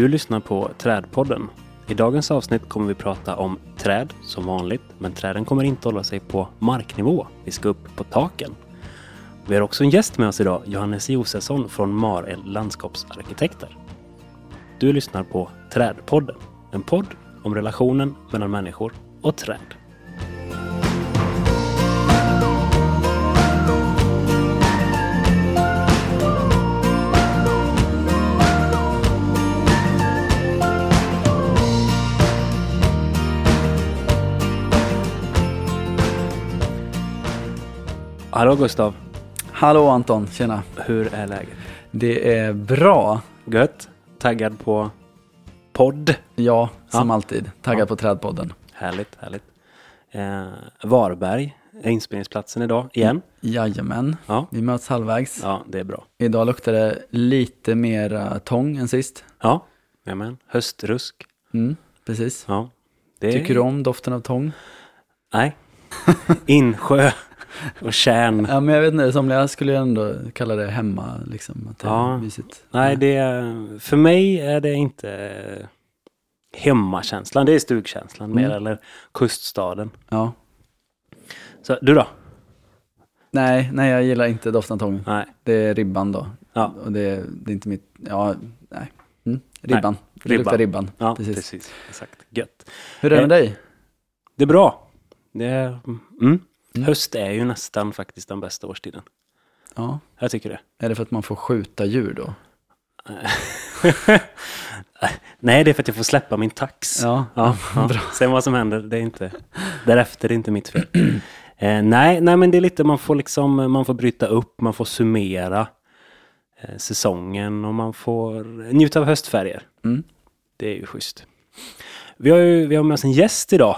Du lyssnar på Trädpodden. I dagens avsnitt kommer vi prata om träd som vanligt, men träden kommer inte hålla sig på marknivå. Vi ska upp på taken. Vi har också en gäst med oss idag, Johannes Josefsson från Mareld Landskapsarkitekter. Du lyssnar på Trädpodden, en podd om relationen mellan människor och träd. Hallå Gustav, Hallå Anton, tjena. hur är läget? Det är bra. Gött? Taggad på podd? Ja, som Ja. alltid. Taggad Ja. på Trädpodden. Härligt, härligt. Eh, Varberg är inspelningsplatsen idag, igen. Jajamän, Ja, vi möts halvvägs. ja det är bra. Idag luktar det lite mer eh, tång än sist. Ja, jajamän. Höstrusk. Mm, precis. Ja. Det Tycker du om doften av tång? Nej. Insjö och tjärn. Ja, men jag vet inte, somliga skulle ju ändå kalla det hemma, liksom. Att det Ja. är mysigt. Nej, det är, för mig är det inte hemmakänslan. Det är stugkänslan mer, Mm. eller kuststaden. Ja. Så du då? Nej, nej, jag gillar inte tång. Nej. Det är ribban då. Ja. Och det, det är inte mitt, ja, nej. Mm, ribban. Det ribban. luktar ribban. Ja, precis. precis. Exakt. Gött. Hur är det med Eh, dig? Det är bra. Det är, mm. Mm. Höst är ju nästan faktiskt den bästa årstiden. Ja. Jag tycker det. Är det för att man får skjuta djur då? Nej, det är för att jag får släppa min tax. Ja, Ja, ja. Sen vad som händer, det är inte, därefter det är inte mitt fel. Eh, nej, nej, men det är lite, man får liksom, man får bryta upp, man får summera eh, säsongen och man får njuta av höstfärger. Mm. Det är ju schysst. Vi har ju vi har med oss en gäst idag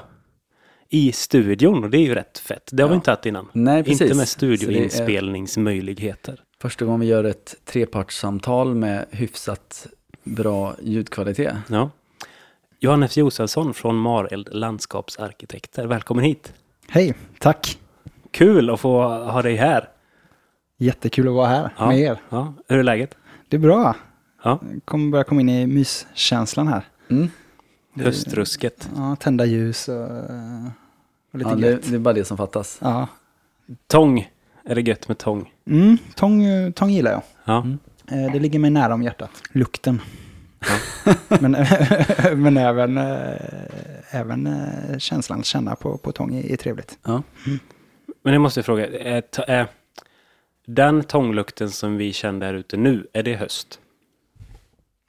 i studion och det är ju rätt fett. Det har vi Ja. inte haft innan. Nej, precis. Inte med studioinspelningsmöjligheter. Första gången vi gör ett trepartssamtal med hyfsat bra ljudkvalitet. Ja. Johannes Josefsson från Mareld Landskapsarkitekter. Välkommen hit. Hej, tack. Kul att få ha dig här. Jättekul att vara här Ja. med er. Ja. Hur är läget? Det är bra. Ja. Kommer börja komma in i myskänslan här. Mm. Höstrusket. Ja, tända ljus och, eh, och lite Ja, det, gött. det är bara det som fattas. Ja. Tång. Är det gött med tång? Mm, tång, tång gillar jag. Ja. Mm. Eh, Det ligger mig nära om hjärtat. Lukten. men men även, eh, även eh, känslan att känna på, på tång är, är trevligt. Ja. Men jag måste fråga. Är, är den tånglukten som vi kände här ute nu, är det höst?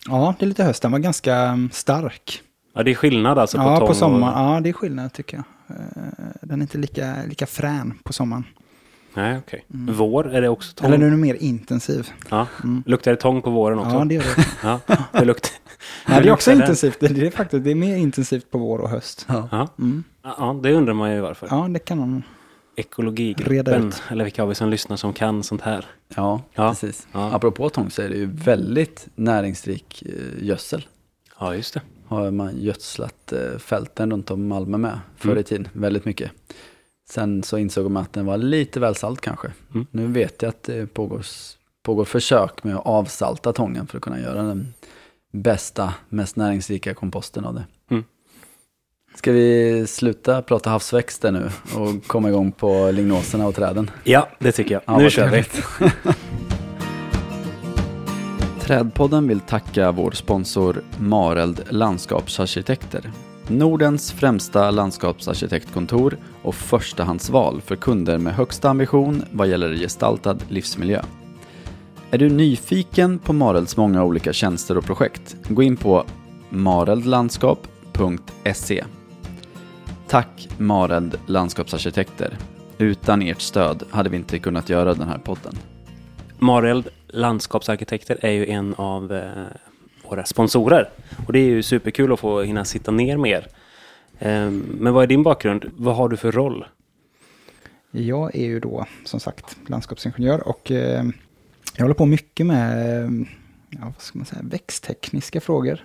Ja, det är lite höst. Den var ganska mm, stark. Ja, det är skillnad alltså på ja, tång på sommaren. och... Ja, det är skillnad tycker jag. Eh, Den är inte lika, lika frän på sommaren. Nej, okej. Vår, är det också tång? Eller den är mer intensiv. Ja. Mm. Luktar det tång på våren också? Ja, det gör det. Ja, det luktar... Nej, det är också intensivt. Det det är faktiskt det är mer intensivt på vår och höst. Ja. Ja. Mm. ja, det undrar man ju varför. Ja, det kan man. Ekologigruppen, eller vilka har vi som lyssnar som kan sånt här? Ja, Ja. precis. Ja. Apropå tång så är det ju väldigt näringsrik eh, gödsel. Ja, just det. Har man gödslat eh, fälten runt om Malmö med förr Mm. i tiden, väldigt mycket. Sen så insåg man att den var lite väl salt kanske. Mm. Nu vet jag att det pågår, pågår försök med att avsalta tången för att kunna göra den bästa, mest näringsrika komposten av det. Mm. Ska vi sluta prata havsväxter nu och komma igång på lignoserna och träden? Ja, det tycker jag. Ja, nu kör vi. Trädpodden vill tacka vår sponsor Mareld Landskapsarkitekter. Nordens främsta landskapsarkitektkontor och förstahandsval för kunder med högsta ambition vad gäller gestaltad livsmiljö. Är du nyfiken på Marelds många olika tjänster och projekt? Gå in på mareldlandskap.se. Tack Mareld Landskapsarkitekter. Utan ert stöd hade vi inte kunnat göra den här podden. Mareld Landskapsarkitekter är ju en av eh, våra sponsorer. Och det är ju superkul att få hinna sitta ner med er. Eh, men vad är din bakgrund? Vad har du för roll? Jag är ju då som sagt landskapsingenjör och eh, jag håller på mycket med eh, ja, vad ska man säga, växttekniska frågor.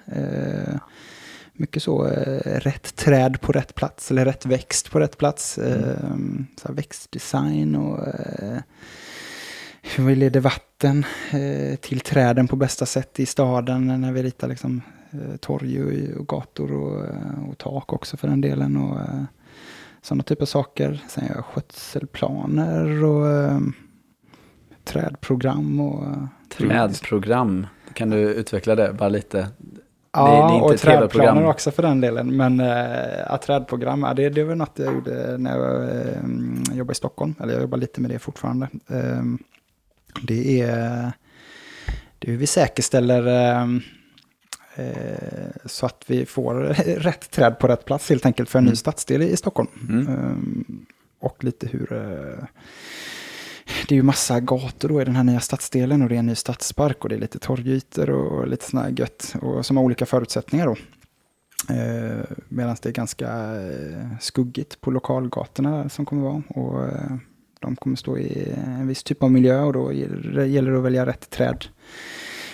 Mycket så eh, rätt träd på rätt plats eller rätt växt på rätt plats. Eh, så växtdesign och eh, hur vi leder vatten eh, till träden på bästa sätt i staden när vi ritar liksom eh, torg och, och gator och, eh, och tak också för den delen. Och, eh, sådana typer av saker. Sen gör jag skötselplaner och eh, trädprogram. Och, eh, Trädprogram, kan du utveckla det bara lite? Ja, det är inte och trädplaner också för den delen. Men äh, att trädprogram, det, det var något jag gjorde när jag äh, jobbade i Stockholm. Eller jag jobbar lite med det fortfarande. Äh, det är det är hur vi säkerställer äh, äh, så att vi får rätt träd på rätt plats helt enkelt för en Mm. ny stadsdel i Stockholm. Mm. Ehm, och lite hur... eh, det är ju massa gator då i den här nya stadsdelen och det är en ny stadspark och det är lite torgytor och lite sådana här gött och som har olika förutsättningar då. Eh, Medan det är ganska eh, skuggigt på lokalgatorna som kommer vara. Och eh, de kommer stå i en viss typ av miljö och då gäller det att välja rätt träd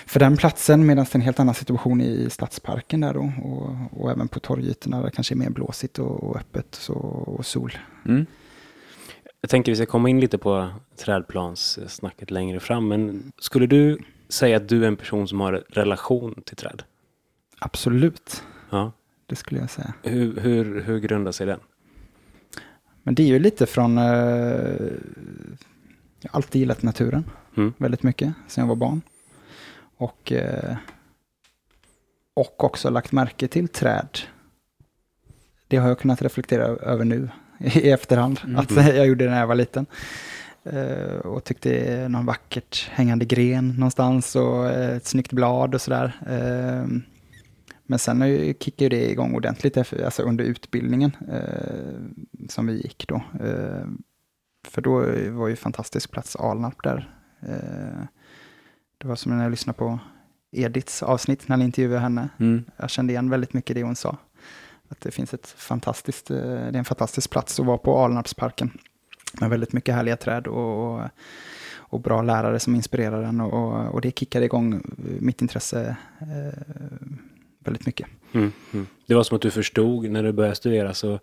för den platsen. Medan det är en helt annan situation i stadsparken där då. Och, och även på torgytorna där det kanske är mer blåsigt och, och öppet så, och sol. Mm. Jag tänker vi ska komma in lite på trädplanssnacket längre fram. Men skulle du säga att du är en person som har relation till träd? Absolut, Ja. det skulle jag säga. Hur, hur, hur grundar sig den? Men det är ju lite från... Eh, jag har alltid gillat naturen Mm. väldigt mycket sen jag var barn. Och, eh, och också lagt märke till träd. Det har jag kunnat reflektera över nu i efterhand. Mm. Att jag gjorde det när jag var liten. Eh, och tyckte någon vackert hängande gren någonstans och eh, ett snyggt blad och sådär. Eh, men sen kickade det igång ordentligt alltså under utbildningen eh, som vi gick då. Eh, för då var ju fantastisk plats Alnarp där. Eh, det var som när jag lyssnade på Ediths avsnitt när ni intervjuade henne. Mm. Jag kände igen väldigt mycket det hon sa. Att det finns ett fantastiskt, eh, det är en fantastisk plats att vara på Alnarpsparken. Med väldigt mycket härliga träd och, och, och bra lärare som inspirerar en. Och, och det kickade igång mitt intresse eh, väldigt mycket. Mm. Mm. Det var som att du förstod när du började studera så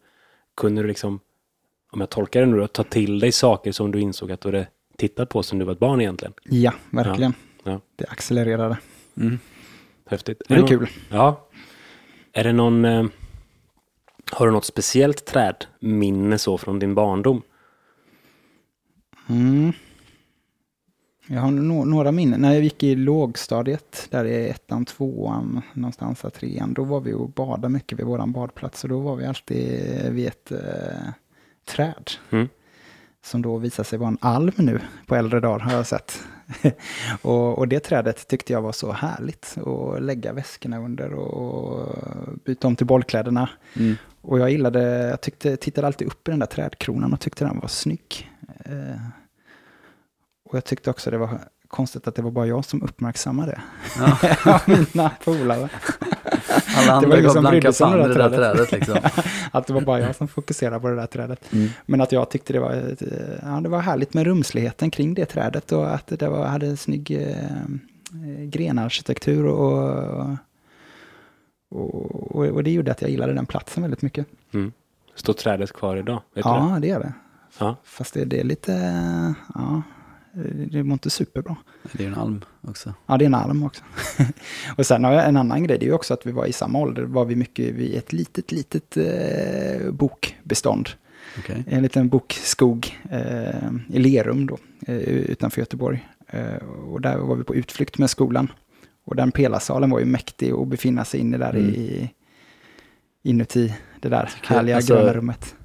kunde du liksom, om jag tolkar det nu då, ta till dig saker som du insåg att du hade tittat på som du var ett barn egentligen. Ja, verkligen. Ja, ja. Det accelererade. Mm. Häftigt. Men det är någon- kul. Ja. Är det någon... Eh, har du något speciellt trädminne så från din barndom? Mm. Jag har no några minnen. När jag gick i lågstadiet, där är ettan, tvåan, någonstans här trean, då var vi och badade mycket vid våran badplats och då var vi alltid vid ett eh, träd. Mm. Som då visade sig vara en alm nu på äldre dagar har jag sett. och, och det trädet tyckte jag var så härligt att lägga väskorna under och byta om till bollkläderna. Mm. Och jag gillade, jag tyckte, tittade alltid upp i den där trädkronan och tyckte den var snygg. Eh, och jag tyckte också det var konstigt att det var bara jag som uppmärksammade det. Ja. Mina polare. Alla Det andra var ingen gav blanka fan i det där där trädet. liksom. Att det var bara jag som fokuserade på det där trädet. Mm. Men att jag tyckte det var, eh, ja, det var härligt med rumsligheten kring det trädet och att det var, hade en snygg eh, grenarkitektur och, och, och, och det gjorde att jag gillade den platsen väldigt mycket. Mm. Står trädet kvar idag? Vet du Ja, det? det gör det. Ja. Fast det, det är lite, ja, det mår inte superbra. Det är en alm också. Ja, det är en alm också. och sen har jag en annan grej, det är ju också att vi var i samma ålder, var vi mycket vid ett litet, litet eh, bokbestånd. Okej. En liten bokskog eh, i Lerum då, eh, utanför Göteborg. Eh, och där var vi på utflykt med skolan. Och den pelarsalen var ju mäktig att befinna sig inne där Mm. i, inuti det där härliga alltså- gröna rummet.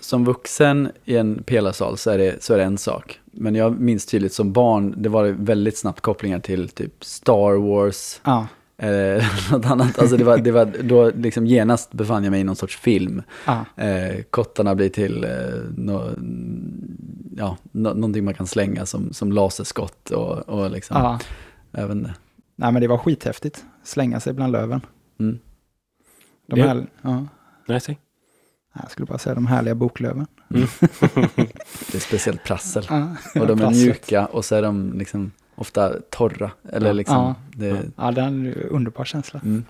Som vuxen i en pelarsal så är, det, så är det en sak. Men jag minns tydligt som barn, det var väldigt snabbt kopplingar till typ Star Wars, Ja, eh, något annat. Alltså det var, det var, då liksom genast befann jag mig i någon sorts film. Eh, kottarna blir till eh, nå- ja, nå- någonting man kan slänga som, som laserskott och, och liksom, ja. även det. Nej men det var skithäftigt. Slänga sig bland löven. Mm. De här, ja. Nej, säg. Jag skulle bara säga de härliga boklöven. Det är speciellt prassel. Ja, Och de är prasslet. mjuka och så är de liksom ofta torra. Eller Ja. liksom, Ja. det, Ja, det är en underbar känsla. mm.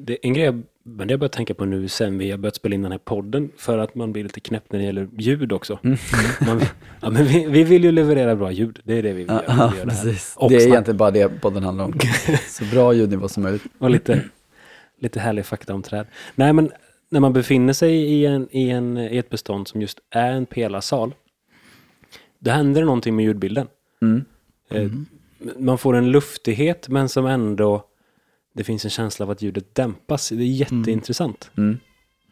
Det, en grej jag, men det har jag börjat tänka på nu sen vi har börjat spela in den här podden för att man blir lite knäpp när det gäller ljud också. Mm. Man, ja, men vi, vi vill ju leverera bra ljud. Det är det vi vill göra. ja, Vi det, precis. Och Det är snack. egentligen bara det podden handlar om. Så bra ljudnivå som möjligt. och lite lite härlig fakta om träd. Nej, men när man befinner sig i, en, i, en, i ett bestånd som just är en pelarsal, då händer det någonting med ljudbilden. Mm. Eh, Man får en luftighet, men som ändå, det finns en känsla av att ljudet dämpas. Det är jätteintressant. Mm.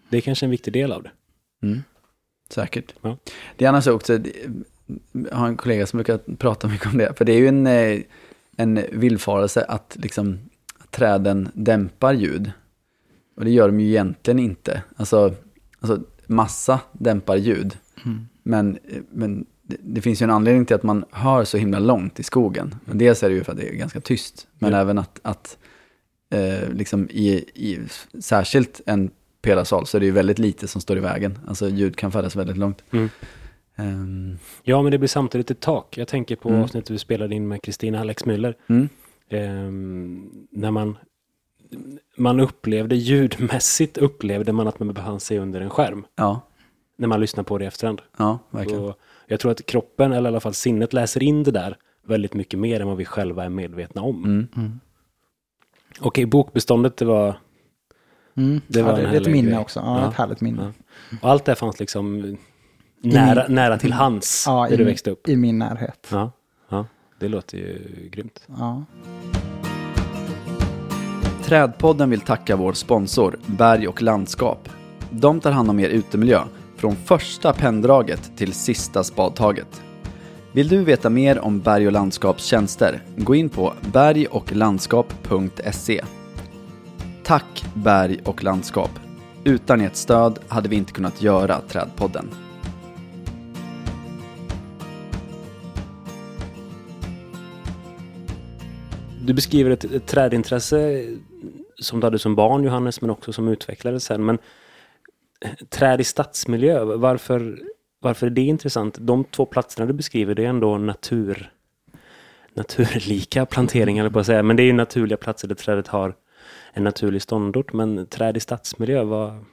Det är kanske en viktig del av det. Mm. Säkert. Ja. Det är annars också, jag har en kollega som brukar prata mycket om det, för det är ju en, eh, en villfarelse att liksom träden dämpar ljud. Och det gör de ju egentligen inte. Alltså, alltså massa dämpar ljud. Men, men det, det finns ju en anledning till att man hör så himla långt i skogen. Men dels är det ju för att det är ganska tyst, men Ja. även att, att eh, liksom i, i särskilt en pelarsal så är det ju väldigt lite som står i vägen. Alltså ljud kan färdas väldigt långt. Mm. Ehm, Ja, men det blir samtidigt ett tak. Jag tänker på Mm. avsnittet vi spelade in med Kristina Alex Müller. mm, Ehm, när man, man upplevde ljudmässigt upplevde man att man befann sig under en skärm. ja, När man lyssnar på det i efterhand. ja, verkligen. Och jag tror att kroppen, eller i alla fall sinnet, läser in det där väldigt mycket mer än vad vi själva är medvetna om. Mm. Okej, bokbeståndet, det var... Mm. Det var ja, det, ett minne grej. också. Ja, Ja. ett härligt minne. Ja. Och allt det fanns liksom nära, min- nära till hands Ja, när i, du växte upp. i min närhet. Ja, ja, det låter ju grymt. Trädpodden vill tacka vår sponsor Berg och landskap. De tar hand om er utemiljö från första penndraget till sista spadtaget. Vill du veta mer om Berg och landskaps tjänster? Gå in på bergochlandskap.se. Tack Berg och landskap. Utan ert stöd hade vi inte kunnat göra Trädpodden. Du beskriver ett, ett trädintresse som du hade som barn Johannes, men också som utvecklades sen. Men eh, träd i stadsmiljö, varför, varför är det intressant? De två platserna du beskriver, det är ändå natur, naturlika planteringar, på att säga. Men det är ju naturliga platser där trädet har en naturlig ståndort. Men träd i stadsmiljö, vad,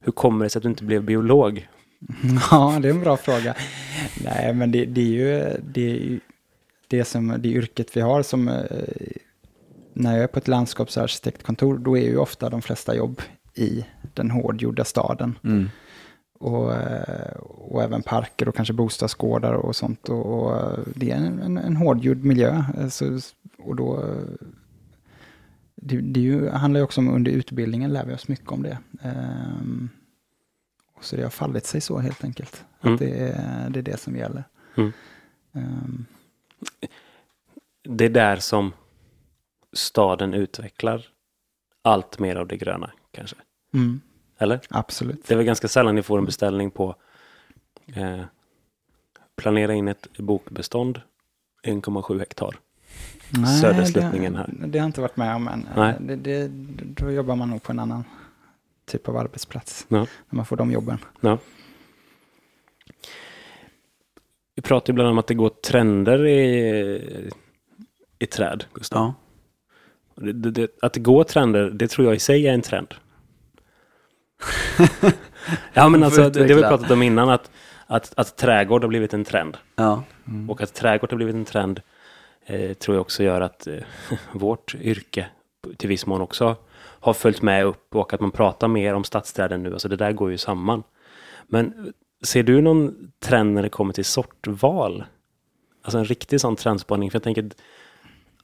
hur kommer det sig att du inte blev biolog? Ja, det är en bra fråga. Nej, men det, det är ju det, är ju det, som, det yrket vi har som eh, när jag är på ett landskapsarkitektkontor, då är ju ofta de flesta jobb i den hårdgjorda staden. Mm. Och, eh, och även parker och kanske bostadsgårdar och sånt. Och, och det är en, en, en hårdgjord miljö. eh, Så, och då, eh, det, det ju, handlar ju också om under utbildningen lär vi oss mycket om det. Ehm, och så det har fallit sig så helt enkelt. Mm. Att det, är, det är det som gäller. Mm. Ehm, Det är där som staden utvecklar allt mer av det gröna, kanske. mm, Eller? absolut. Det är väl ganska sällan ni får en beställning på eh, planera in ett bokbestånd 1,7 hektar. Nej, Södersluttningen det, här. Det har jag inte varit med om än. Nej. Det, det, då jobbar man nog på en annan typ av arbetsplats. Ja. När man får de jobben. Ja. Vi pratar ibland om att det går trender i, i träd, Gustav. Ja. Det, det, att det går trender, det tror jag i sig är en trend. ja, men alltså, det, det har vi pratat om innan, att, att, att trädgård har blivit en trend. Ja. Och att trädgård har blivit en trend eh, tror jag också gör att eh, vårt yrke till viss mån också har följt med upp och att man pratar mer om stadsträden nu. Alltså det där går ju samman. Men ser du någon trend när det kommer till sortval? Alltså en riktig sån trendspaning. För jag tänker,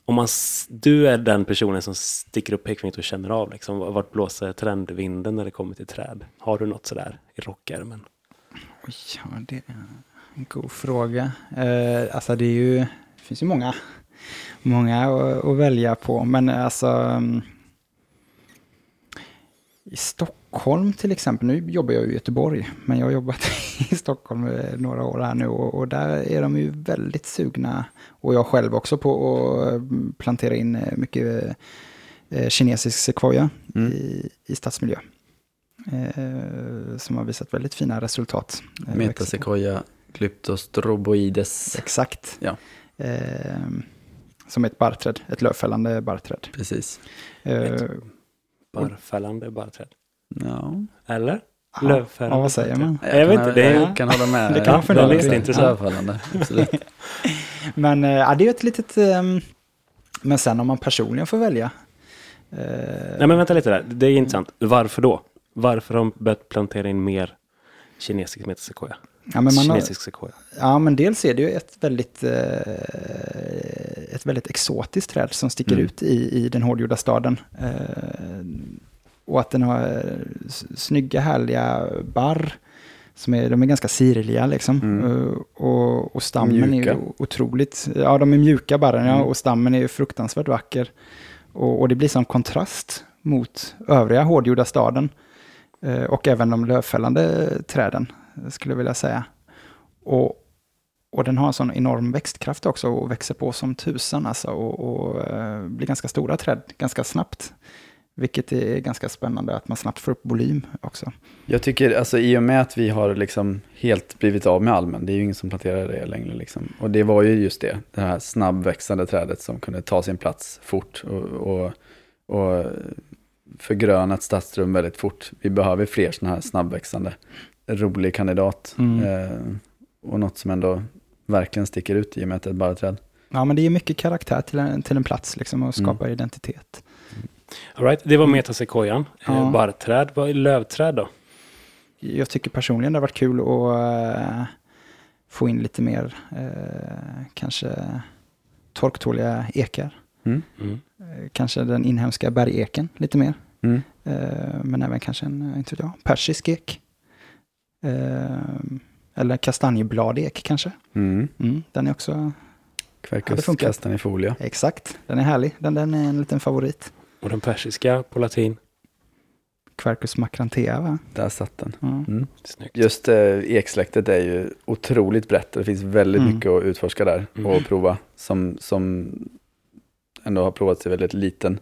om man, du är den personen som sticker upp pekfingret och känner av liksom, vart blåser trendvinden när det kommer till träd? Har du något sådär i rockärmen? Oj, ja, det är en god fråga. Eh, alltså det är ju, det finns ju många, många att, att välja på. Men eh, alltså mm, i Stockholm till exempel, nu jobbar jag i Göteborg, men jag har jobbat i Stockholm eh, några år här nu och, och där är de ju väldigt sugna, och jag själv också, på att mm, plantera in eh, mycket eh, kinesisk sequoia Mm. i, i stadsmiljö. Eh, som har visat väldigt fina resultat. Eh. Metasequoia Glyptostroboides. Exakt. Ja. Eh, som ett barrträd, ett lövfällande barrträd. Precis. Eh, Barrfällande barrträd? Ja. Eller? ja, Lövfällande ja, vad säger man? Jag vet inte, det är- jag kan hålla med. Det kan fundera Lövfällande. lite. intressant. Lövfällande, absolut. Men eh, ja, det är ett litet... ehm, men sen om man personligen får välja. Nej men vänta lite där, det är intressant. Varför då? Varför har de börjat plantera in mer kinesisk metasequoia? Ja, men man har, Kinesisk sequoia. ja, men dels är det ju ett väldigt, eh, väldigt exotiskt träd som sticker Mm. ut i, i den hårdgjorda staden. Eh, och att den har eh, snygga, härliga barr. Som är, de är ganska sirliga liksom. Mm. Eh, och, och stammen är Mjuka. ju otroligt, ja de är mjuka barren ja, Mm. och stammen är ju fruktansvärt vacker. Och, och det blir som kontrast mot övriga hårdgjorda staden. Eh, och även de lövfällande träden, skulle jag vilja säga. Och, och den har en sån enorm växtkraft också och växer på som tusan alltså och, och eh, blir ganska stora träd ganska snabbt. Vilket är ganska spännande att man snabbt får upp volym också. Jag tycker, alltså i och med att vi har liksom helt blivit av med almen, det är ju ingen som planterar det längre liksom. Och det var ju just det, det här snabbväxande trädet som kunde ta sin plats fort och, och, och förgröna ett stadsrum väldigt fort. Vi behöver fler sådana här snabbväxande, rolig kandidat. Mm. Eh, och något som ändå verkligen sticker ut i och med att det är ett barrträd. Ja, men det ger mycket karaktär till en, till en plats liksom och skapar Mm. identitet. All right, det var metasequoian. Ja. Eh, Barrträd, vad är lövträd då? Jag tycker personligen det har varit kul att eh, få in lite mer eh, kanske torktåliga ekar. Mm. Mm. Kanske den inhemska bergeken lite mer. Mm. Eh, men även kanske en, inte vet jag, persisk ek. Eh, eller kastanjebladek kanske. Mm. Mm, den är också, Quercus funkat. castanefolia. exakt, den är härlig. Den, den är en liten favorit. Och den persiska på latin? Quercus macrantea va? Där satt den. Mm. Snyggt. Just eh, eksläktet är ju otroligt brett det finns väldigt Mm. mycket att utforska där och Mm. prova. Som, som ändå har provats i väldigt liten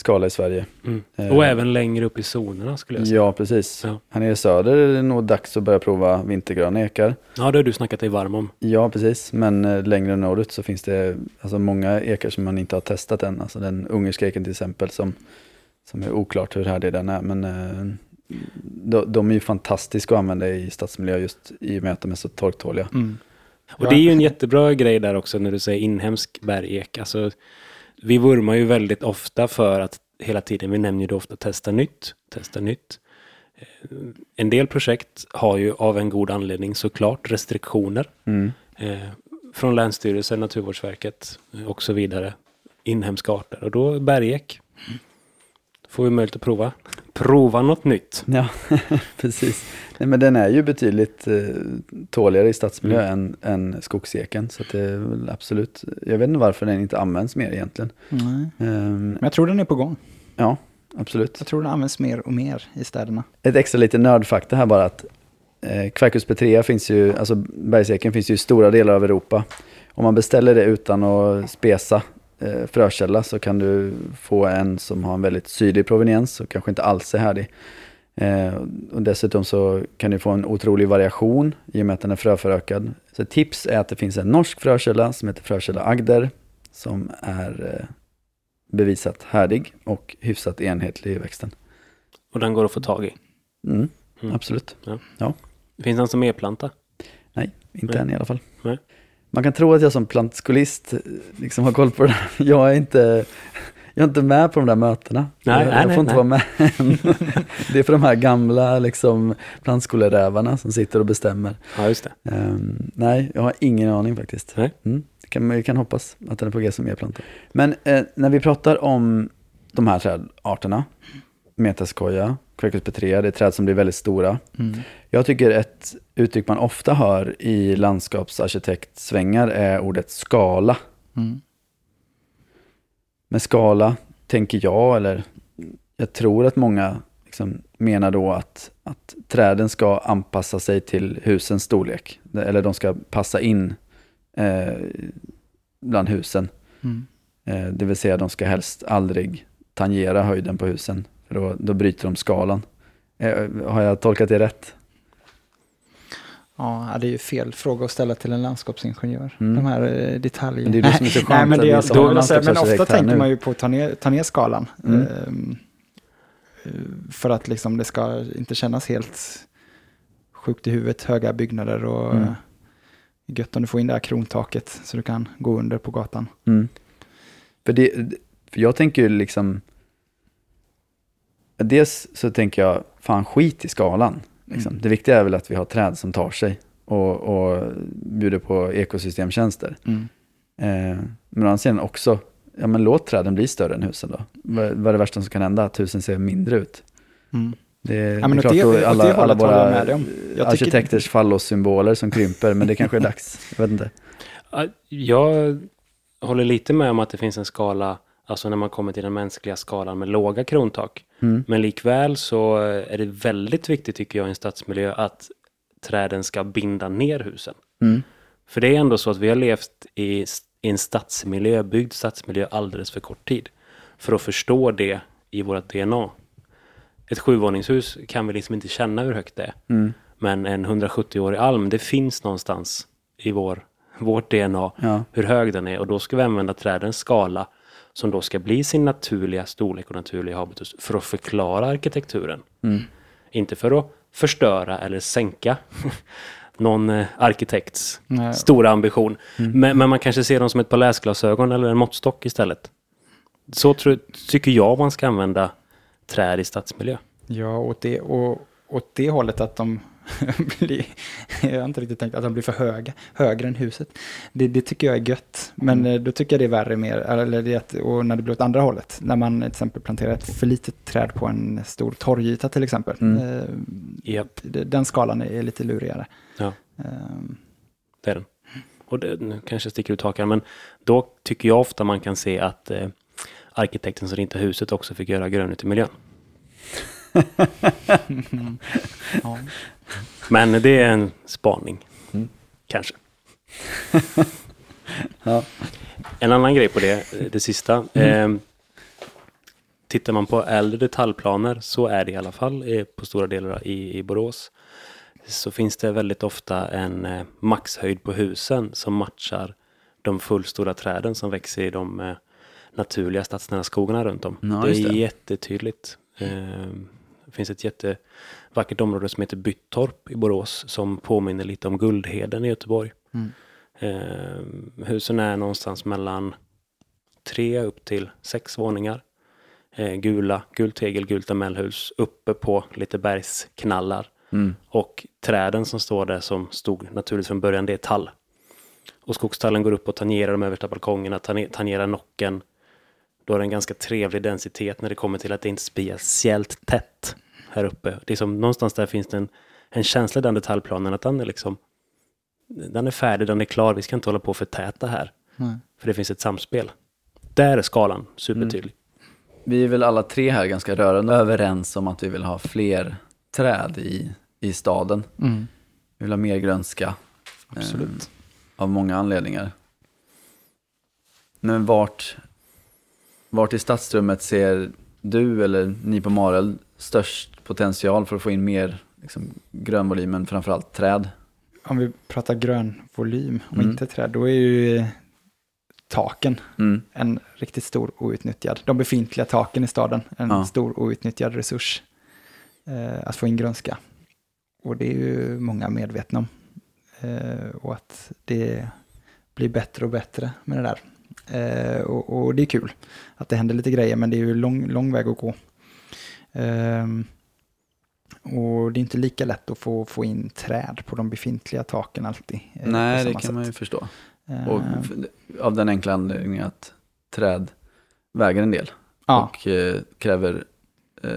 skala i Sverige. Mm. Eh, Och även längre upp i zonerna skulle jag säga. Ja, precis. Ja. Här nere i söder är det nog dags att börja prova vintergröna ekar. Ja, det har du snackat dig varm om. Ja, precis. Men eh, längre norrut så finns det alltså, många ekar som man inte har testat än. Alltså den ungerska eken till exempel som, som är oklart hur härdig den är. Men eh, de, de är ju fantastiska att använda i stadsmiljö just i och med att de är så torktåliga. Mm. Och det är ju en jättebra grej där också när du säger inhemsk bergek. Alltså, vi vurmar ju väldigt ofta för att hela tiden, vi nämner ju då ofta testa nytt, testa nytt. Eh, En del projekt har ju av en god anledning såklart restriktioner Mm. eh, från Länsstyrelsen, Naturvårdsverket eh, och så vidare. Inhemska arter och då bergek. Får vi möjlighet att prova. Prova något nytt. Ja, precis. Nej, men den är ju betydligt eh, tåligare i stadsmiljö än, än skogseken. Så att det är väl absolut, jag vet inte varför den inte används mer egentligen. Nej. Ehm, Men jag tror den är på gång. ja, absolut. Jag tror den används mer och mer i städerna. Ett extra lite nördfakta här bara att eh, Quercus petrea finns ju, alltså bergseken finns ju i stora delar av Europa. Om man beställer det utan att spesa eh, frökälla så kan du få en som har en väldigt syrlig proveniens och kanske inte alls är härdig. Eh, och dessutom så kan du få en otrolig variation i och med att den är fröförökad. Så ett tips är att det finns en norsk frökälla som heter frökälla Agder som är eh, bevisat härdig och hyfsat enhetlig i växten. Och den går att få tag i. Mm, Mm. Absolut. Finns den som e-planta? Nej, inte Nej. än i alla fall. Nej. Man kan tro att jag som plantskolist eh, liksom har koll på det. Jag är inte, jag är inte med på de där mötena. Nej, jag nej, jag får inte nej. vara med än. Det är för de här gamla liksom, plantskolerävarna som sitter och bestämmer. Ja, just det. Ehm, nej, jag har ingen aning faktiskt. Nej. Mm, kan, vi kan hoppas att den är på G som e-planta. Men eh, när vi pratar om de här trädarterna, metaskoja, Quercus petrea, det är träd som blir väldigt stora. Mm. Jag tycker ett uttryck man ofta hör i landskapsarkitektsvängar är ordet skala. Mm. Med skala tänker jag, eller jag tror att många liksom menar då att, att träden ska anpassa sig till husens storlek. Eller de ska passa in eh, bland husen. Mm. Eh, det vill säga de ska helst aldrig tangera höjden på husen. För då, då bryter de skalan. Eh, har jag tolkat det rätt? Ja, det är ju fel fråga att ställa till en landskapsingenjör. Mm. De här eh, detaljerna. Men det är det som är så skönt Nej, men, det är som då, har men ofta tänker nu. man ju på att ta ner, ta ner skalan. Mm. Ehm, eh, för att liksom det ska inte kännas helt sjukt i huvudet, höga byggnader och mm. gött om du får in det här krontaket så du kan gå under på gatan. Mm. För, det, för jag tänker ju liksom, Dels så tänker jag, fan skit i skalan. Liksom. Mm. Det viktiga är väl att vi har träd som tar sig och, och bjuder på ekosystemtjänster. Mm. Eh, men å andra sidan också, ja men låt träden bli större än husen då. Vad, vad är det värsta som kan hända? Att husen ser mindre ut. Mm. Det, det men är klart det- åt det alla, alla våra med dig om. Jag tycker- arkitekters fallossymboler som krymper, men det kanske är dags. Jag vet inte. Ja, Jag håller lite med om att det finns en skala, alltså när man kommer till den mänskliga skalan med låga krontak. Mm. Men likväl så är det väldigt viktigt tycker jag i en stadsmiljö att träden ska binda ner husen. Mm. För det är ändå så att vi har levt i, en stadsmiljö, byggd stadsmiljö alldeles för kort tid. För att förstå det i vårt DNA. Ett sjuvåningshus kan vi liksom inte känna hur högt det är. Mm. Men en 170-årig alm, det finns någonstans i vår, vårt DNA Ja. hur hög den är. Och då ska vi använda trädens skala som då ska bli sin naturliga storlek och naturliga habitus för att förklara arkitekturen. Mm. Inte för att förstöra eller sänka någon eh, arkitekts Nej. stora ambition. Men, men man kanske ser dem som ett par läsglasögon eller en måttstock istället. Så tror, tycker jag man ska använda träd i stadsmiljö. Ja, åt det, och, åt det hållet att de blir, jag har inte riktigt tänkt att de blir för höga, högre än huset. Det, det tycker jag är gött, men eh, då tycker jag det är värre mer, eller det och när det blir åt andra hållet, när man till exempel planterar ett för litet träd på en stor torgyta till exempel. Mm. Eh, det- den skalan är lite lurigare. ja, Eh, det är den. Och det nu kanske jag sticker ut hakan, men då tycker jag ofta man kan se att eh, arkitekten som ritade huset också fick göra grönt i miljön. ja. Men det är en spaning. Mm. Kanske. Ja. En annan grej på det, det sista. Eh, tittar man på äldre detaljplaner så är det i alla fall eh, på stora delar i, i Borås. Så finns det väldigt ofta en eh, maxhöjd på husen som matchar de fullstora träden som växer i de eh, naturliga stadsnära skogarna runt om. Ja, det är det. jättetydligt. Det finns ett jättevackert område som heter Byttorp i Borås som påminner lite om Guldheden i Göteborg. Mm. Eh, husen är någonstans mellan tre upp till sex våningar. Eh, gula, gult tegel, gult lamellhus uppe på lite bergsknallar. Mm. Och träden som står där som stod naturligt från början, det är tall. Och skogstallen går upp och tangerar de översta balkongerna, tangerar nocken. Då är det en ganska trevlig densitet när det kommer till att det inte är speciellt tätt här uppe. Det är som, någonstans där finns det en, en känsla i den detaljplanen att den är liksom den är färdig, den är klar, vi ska inte hålla på för täta här. Nej. För det finns ett samspel. Där är skalan supertydlig. Vi är väl alla tre här ganska rörande överens om att vi vill ha fler träd i, i staden. Mm. Vi vill ha mer grönska. Absolut. eh, av många anledningar. Men vart, vart i stadsrummet ser du eller ni på Marel störst potential för att få in mer liksom, grönvolym, men framförallt träd? Om vi pratar grön volym och Mm. inte träd, då är ju taken Mm. en riktigt stor outnyttjad, de befintliga taken i staden, en Ja. stor outnyttjad resurs eh, att få in grönska. Och det är ju många medvetna om. Eh, och att det blir bättre och bättre med det där. Eh, och, och det är kul att det händer lite grejer, men det är ju lång, lång väg att gå. Ehm, och det är inte lika lätt att få, få in träd på de befintliga taken alltid. eh, Nej, det kan man ju sätt. förstå. Eh, Och f- av den enkla anledningen att träd väger en del ja, och eh, kräver eh,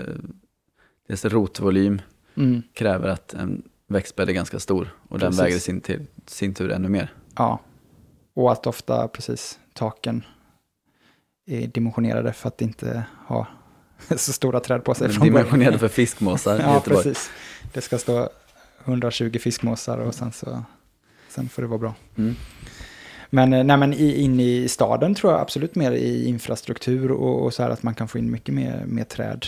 dels rotvolym, mm, kräver att en växtbädd är ganska stor och den Precis. väger i sin, sin tur ännu mer. ja. Och att ofta precis taken är dimensionerade för att inte ha så stora träd på sig. från. Dimensionerade för fiskmåsar Ja, precis. Det ska stå 120 fiskmåsar och sen så sen får det vara bra. Mm. Men, eh, nej, men i, in i staden tror jag absolut mer i infrastruktur och, och så här att man kan få in mycket mer, mer träd.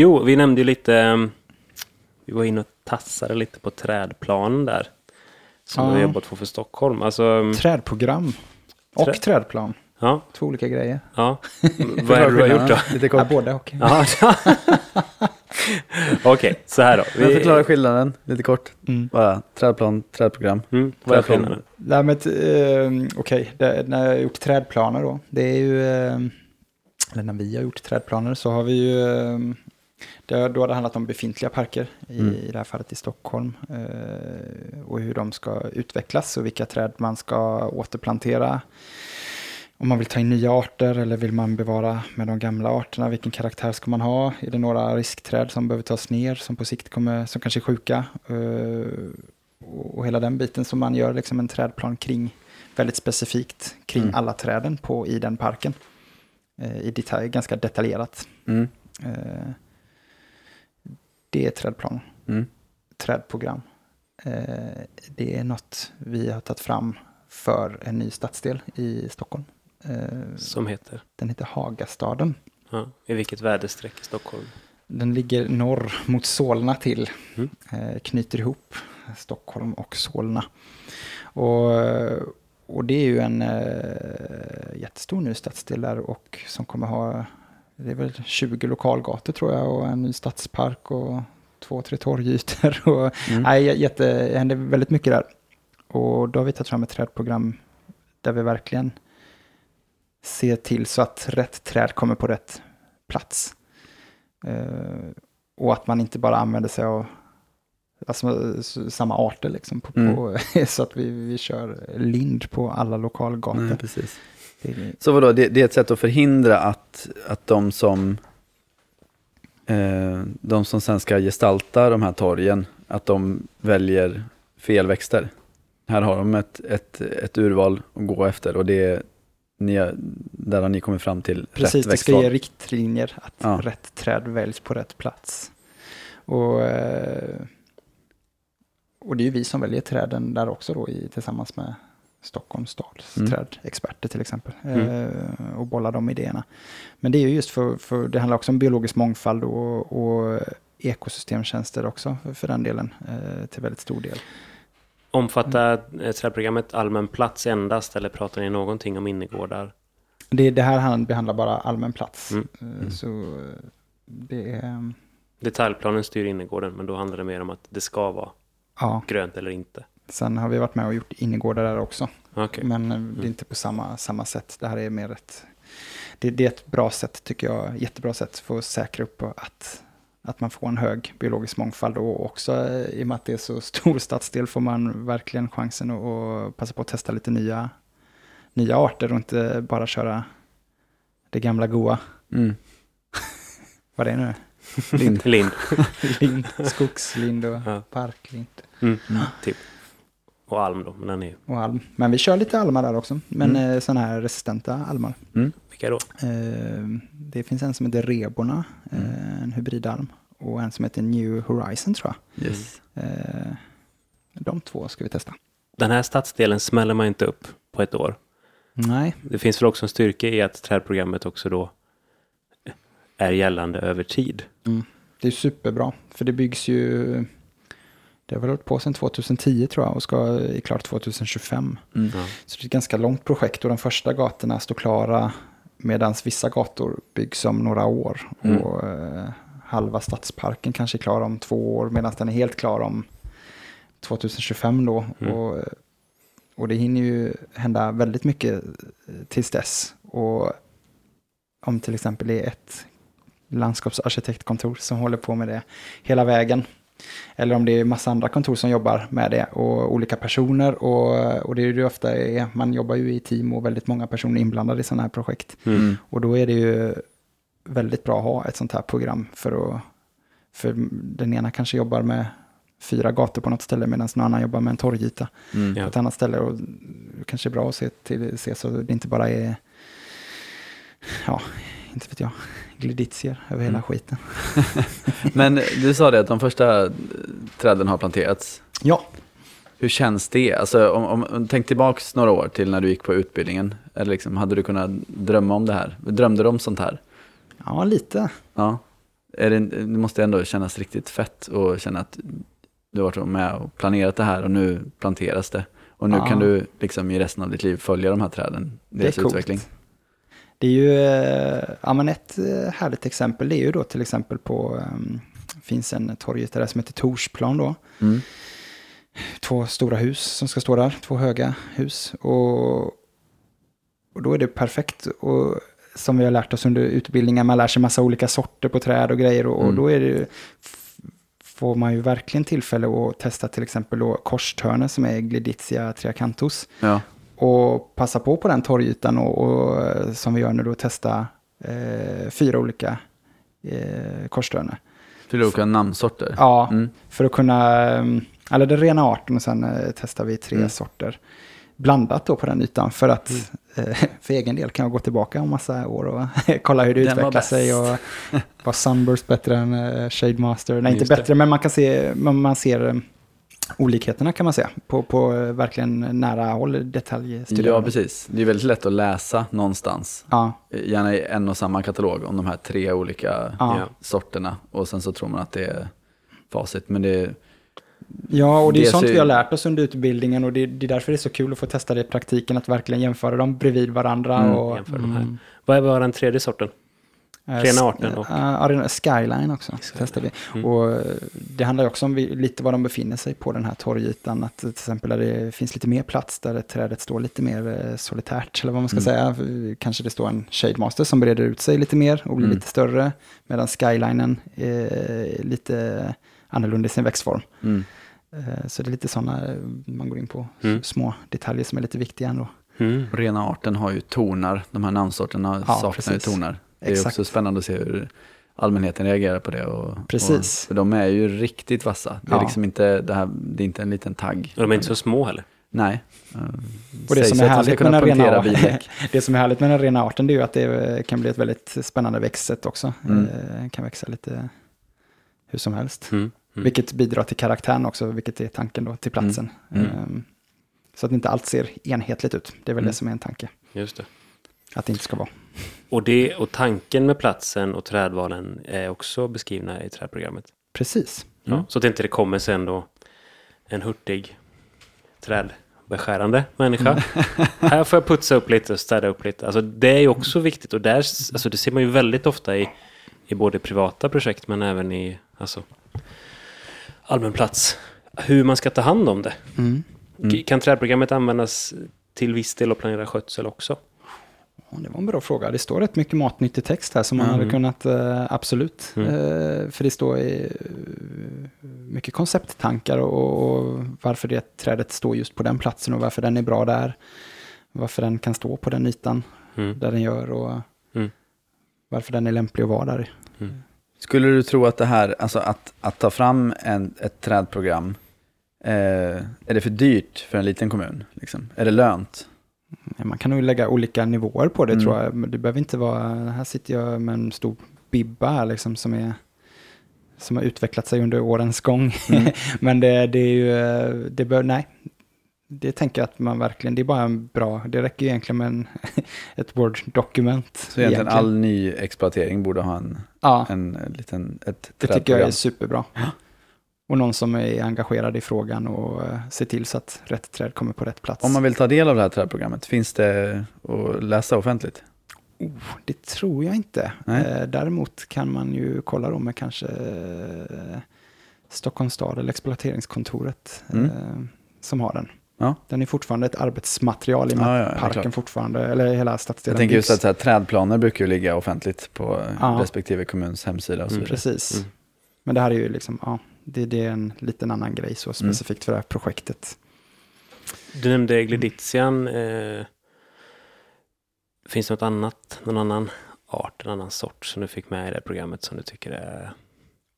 Jo, vi nämnde ju lite, um, vi var inne och tassade lite på trädplanen där. Som Ja. vi har jobbat på för Stockholm. Alltså, um, Trädprogram och Trä- trädplan. ja, Två olika grejer. ja. Vad är det du har gjort då? Lite Ja, kort. både och. Ja, Okej, så här då. Men förklara skillnaden lite kort. Mm. Bara trädplan, trädprogram. Mm, vad är Trädplan. skillnaden? Nej, men eh, okej, det- när jag har gjort trädplaner då, det är ju, eh, eller när vi har gjort trädplaner så har vi ju, eh, det, då har det handlat om befintliga parker, i, Mm. i det här fallet i Stockholm, eh, och hur de ska utvecklas och vilka träd man ska återplantera. Om man vill ta in nya arter eller vill man bevara med de gamla arterna, vilken karaktär ska man ha? Är det några riskträd som behöver tas ner, som på sikt kommer, som kanske är sjuka? Eh, och och hela den biten som man gör liksom en trädplan kring, väldigt specifikt kring Mm. alla träden på, i den parken. Eh, I detalj, ganska detaljerat. Mm. Det är trädplan, Mm. trädprogram. Eh, det är något vi har tagit fram för en ny stadsdel i Stockholm. Eh, Som heter? den heter Hagastaden. Ja, I vilket väderstreck i Stockholm? Den ligger norr mot Solna till, Mm. eh, knyter ihop Stockholm och Solna. Och, och det är ju en jättestor ny stadsdel där och som kommer ha, det är väl 20 lokalgator tror jag och en ny stadspark och två, tre torgytor. Och, Mm. nej, jätte, det händer väldigt mycket där. Och då har vi tagit fram ett trädprogram där vi verkligen ser till så att rätt träd kommer på rätt plats. Eh, och att man inte bara använder sig av alltså, samma arter liksom. På, Mm. på, så att vi, vi kör lind på alla lokalgator. Nej, precis. Så vadå, det, det är ett sätt att förhindra att, att de som eh, de som sen ska gestalta de här torgen, att de väljer fel växter. Här har de ett, ett, ett urval att gå efter och det är, ni, där har ni kommit fram till Precis, rätt det ska växtval. ge riktlinjer att Ja. rätt träd väljs på rätt plats. Och, eh, och det är ju vi som väljer träden där också då i, tillsammans med Stockholms stads Mm. trädexperter till exempel. Mm. Eh, och bollar de idéerna. Men det är ju just för, för det handlar också om biologisk mångfald och, och ekosystemtjänster också för, för den delen eh, till väldigt stor del. Omfattar eh, trädprogrammet allmän plats endast eller pratar ni någonting om innergårdar? Det, det här hand- behandlar bara allmän plats. Mm. Eh, Så det är, Detaljplanen styr innergården men då handlar det mer om att det ska vara ja. grönt eller inte. Sen har vi varit med och gjort innergårdar där också. Okej. Men eh, det är inte på samma, samma sätt. Det här är mer ett... Det, det är ett bra sätt, tycker jag. Jättebra sätt för att säkra upp att, att man får en hög biologisk mångfald. Och också eh, i och med att det är så stor stadsdel får man verkligen chansen att, att passa på att testa lite nya, nya arter och inte bara köra det gamla goa. Mm. Vad det är nu? Lind. Lind. Lind, skogslind och Ja. parklind. Mm. Typ. Och alm då, men den är. Och alm. Men vi kör lite almar där också. Men Mm. mm. sådana här resistenta almar. Vilka då? Eh, det finns en som heter Reborna, eh, en hybridalm. Och en som heter New Horizon tror Yes. jag. Eh, de två ska vi testa. Den här stadsdelen smäller man inte upp på ett år. Nej, Det finns väl också en styrka i att trädprogrammet också då är gällande över tid. det är superbra. För det byggs ju, det har väl hållit på sedan 2010 tror jag och ska är klart 2025. Mm. Så det är ett ganska långt projekt och de första gatorna står klara medan vissa gator byggs om några år. Mm. Och eh, halva stadsparken kanske är klar om två år medan den är helt klar om 2025 då. Mm. Och, och det hinner ju hända väldigt mycket eh, tills dess. Och om till exempel det är ett landskapsarkitektkontor som håller på med det hela vägen. Eller om det är massa andra kontor som jobbar med det och olika personer. Och, och det är ju det ofta är, man jobbar ju i team och väldigt många personer inblandade i sådana här projekt. Mm. Och då är det ju väldigt bra att ha ett sånt här program för att, för den ena kanske jobbar med fyra gator på något ställe medan någon annan jobbar med en torgyta Mm. Ja. på ett annat ställe. Och det kanske är bra att se, till, se så det inte bara är, ja, inte vet jag, gliditier över hela Mm. skiten. Men du sa det att de första eh, träden har planterats. Ja, Hur känns det? Alltså, om, om, tänk tillbaks några år till när du gick på utbildningen. Eller liksom, hade du kunnat drömma om det här? Drömde du om sånt här? ja lite. Ja. Är det, det måste ändå kännas riktigt fett och känna att du har varit med och planerat det här och nu planteras det. Och nu Ja. kan du liksom i resten av ditt liv följa de här träden, Det är deras coolt. utveckling. Det är ju, eh, ja men ett eh, härligt exempel det är ju då till exempel på, ehm, finns en torgyta där som heter Torsplan då. Mm. Två stora hus som ska stå där, två höga hus. Och, och då är det perfekt. Och som vi har lärt oss under utbildningen, man lär sig massa olika sorter på träd och grejer. Och, och Mm. då är det, får man ju verkligen tillfälle att testa till exempel då korstörne som är Glidizia triacanthus. Ja. Och passa på på den torrytan och, och eh, som vi gör nu då testa eh, fyra olika eh, korstörne. Fyra olika namnsorter. Ja, Mm. för att kunna, eh, eller den rena arten och sen eh, testar vi tre Mm. sorter. Blandat då på den ytan för att eh, för egen del kan jag gå tillbaka om massa år och kolla hur det Den utvecklar sig. Och var Sunburst bättre än eh, Shade Master? Nej, inte Just det. bättre, men man kan se, man, man ser eh, olikheterna kan man se på, på eh, verkligen nära håll detaljstudier. Ja, precis. Det är väldigt lätt att läsa någonstans. Ja, Gärna i en och samma katalog om de här tre olika Ja. Ja. sorterna. Och sen så tror man att det är facit. Men det är, Ja, och det är sånt ser- vi har lärt oss under utbildningen och det, det är därför det är så kul att få testa det i praktiken, att verkligen jämföra dem bredvid varandra. Mm, och, jämföra de här. Vad var den tredje sorten? Eh, Rena s- arten och- eh, arena- Skyline också Skyline. testar vi. Mm. Och eh, det handlar ju också om vi, lite var de befinner sig på den här torgytan. Att till exempel där det finns lite mer plats, där trädet står lite mer eh, solitärt, eller vad man ska Mm. säga. Kanske det står en Shade Master som breder ut sig lite mer och blir Mm. lite större. Medan Skylinen är lite annorlunda i sin växtform. mm. Eh, Så det är lite sådana man går in på, Mm. små detaljer som är lite viktiga ändå. Mm. Rena arten har ju tornar. De här namnsorterna Ja, saknar ju precis. Det är Exakt. också spännande att se hur allmänheten reagerar på det. Och, Precis. Och, för de är ju riktigt vassa. Det är Ja. liksom inte, det här, det är inte en liten tagg. Och de är inte så små heller. Nej. Och det som, är härligt med den rena, det som är härligt med den rena arten det är ju att det kan bli ett väldigt spännande växtsätt också. Mm. Eh, kan växa lite hur som helst. Mm. Mm. Vilket bidrar till karaktären också, vilket är tanken då, till platsen. Mm. Mm. Ehm, Så att inte allt ser enhetligt ut. Det är väl Mm. det som är en tanke. Just det. Att det inte ska vara. Och, det, och tanken med platsen och trädvalen är också beskrivna i trädprogrammet. Precis. Ja, Mm. så att inte det kommer sen då en hurtig trädbeskärande människa. Här får jag putsa upp lite och städa upp lite. Alltså det är ju också viktigt och där, alltså det ser man ju väldigt ofta i, i både privata projekt men även i alltså, allmän plats. Hur man ska ta hand om det. Mm. Mm. Kan trädprogrammet användas till viss del och planera skötsel också? Det var en bra fråga. Det står rätt mycket matnyttig text här som man Mm. hade kunnat, eh, absolut. Mm. Eh, för det står eh, mycket koncepttankar och, varför det trädet står just på den platsen och varför den är bra där. Varför den kan stå på den ytan Mm. där den gör och Mm. varför den är lämplig att vara där. Skulle du tro att det här, alltså att, att ta fram en, ett trädprogram, eh, är det för dyrt för en liten kommun? Liksom? Är det lönt? Man kan nog lägga olika nivåer på det Mm. tror jag. Men det behöver inte vara, här sitter jag med en stor bibba här liksom som är som har utvecklat sig under årens gång. Mm. Men det, det är ju, det bör, nej. Det tänker jag att man verkligen, det är bara en bra, det räcker ju egentligen med en, ett Word-dokument. Så egentligen all ny exploatering borde ha en, Ja, en liten, ett det tycker jag är superbra. Och någon som är engagerad i frågan och eh, ser till så att rätt träd kommer på rätt plats. Om man vill ta del av det här trädprogrammet, finns det att läsa offentligt? Oh, det tror jag inte. Nej. Eh, däremot kan man ju kolla då med kanske eh, Stockholms stad eller exploateringskontoret Mm. som har den. Ja. Den är fortfarande ett arbetsmaterial i och med Ja, ja, parken fortfarande, eller hela stadsdelen Jag tänker just att här, trädplaner brukar ju ligga offentligt på respektive kommuns hemsida och så Mm, vidare. Precis. Mm. Men det här är ju liksom, ja, det, det är en liten annan grej så Mm. specifikt för det här projektet. Du nämnde gliditian. Eh, finns det något annat, någon annan art, en annan sort som du fick med i det programmet som du tycker är...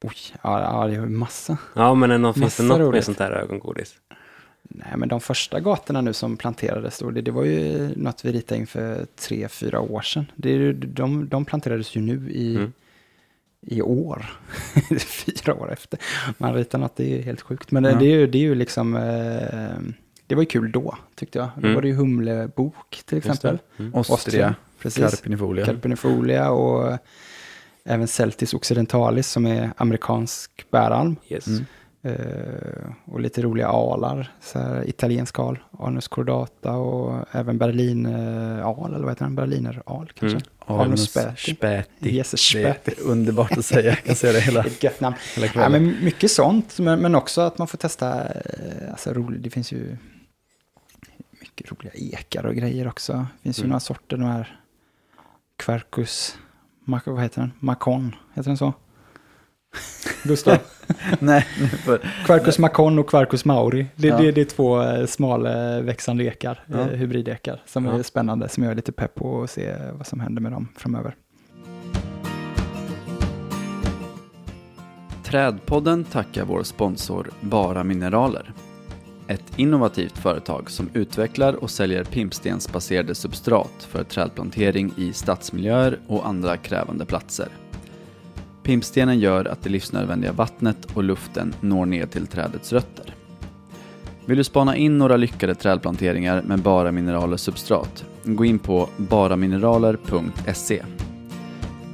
Oj, ja, ja det är ju massa. Ja, men någon, finns det något roligt. sånt där ögongodis? Nej, men de första gatorna nu som planterades då, det, det var ju något vi ritade in för tre, fyra år sedan. Det, de, de planterades ju nu i, Mm. I år. fyra år efter. Man ritar något, det är ju helt sjukt. Men Ja. det, är ju, det är ju liksom, eh, det var ju kul då, tyckte jag. Då Mm. var det ju Humlebok till exempel. det. Mm. Ostria, precis. carpinifolia. Carpinifolia och även Celtis occidentalis som är amerikansk bäralm. Yes. Mm. Eh, och lite roliga alar, så här italiensk al, Anus cordata och även Berlin eh, eller vad heter den? Berliner al kanske? Mm. Anus späti. späti. Yes, Det är underbart att säga. Jag kan säga det hela, Ett gött namn. hela Ja, kvällen. men mycket sånt, men, men också att man får testa, eh, alltså roligt, det finns ju mycket roliga ekar och grejer också. Det finns ju Mm. några sorter, de här Quercus, vad heter den? Macon, heter den så? Gustav? Nej, nu får- Quercus Macon och Quercus Mauri. Det, Ja. det, det är två eh, smalväxande ekar, Ja. eh, hybridekar, som Ja. är spännande, som jag är lite pepp på att se vad som händer med dem framöver. Trädpodden tackar vår sponsor Bara Mineraler. Ett innovativt företag som utvecklar och säljer pimpstensbaserade substrat för trädplantering i stadsmiljöer och andra krävande platser. Pimpstenen gör att det livsnödvändiga vattnet och luften når ner till trädets rötter. Vill du spana in några lyckade trädplanteringar med Bara Mineraler substrat? Gå in på baramineraler.se.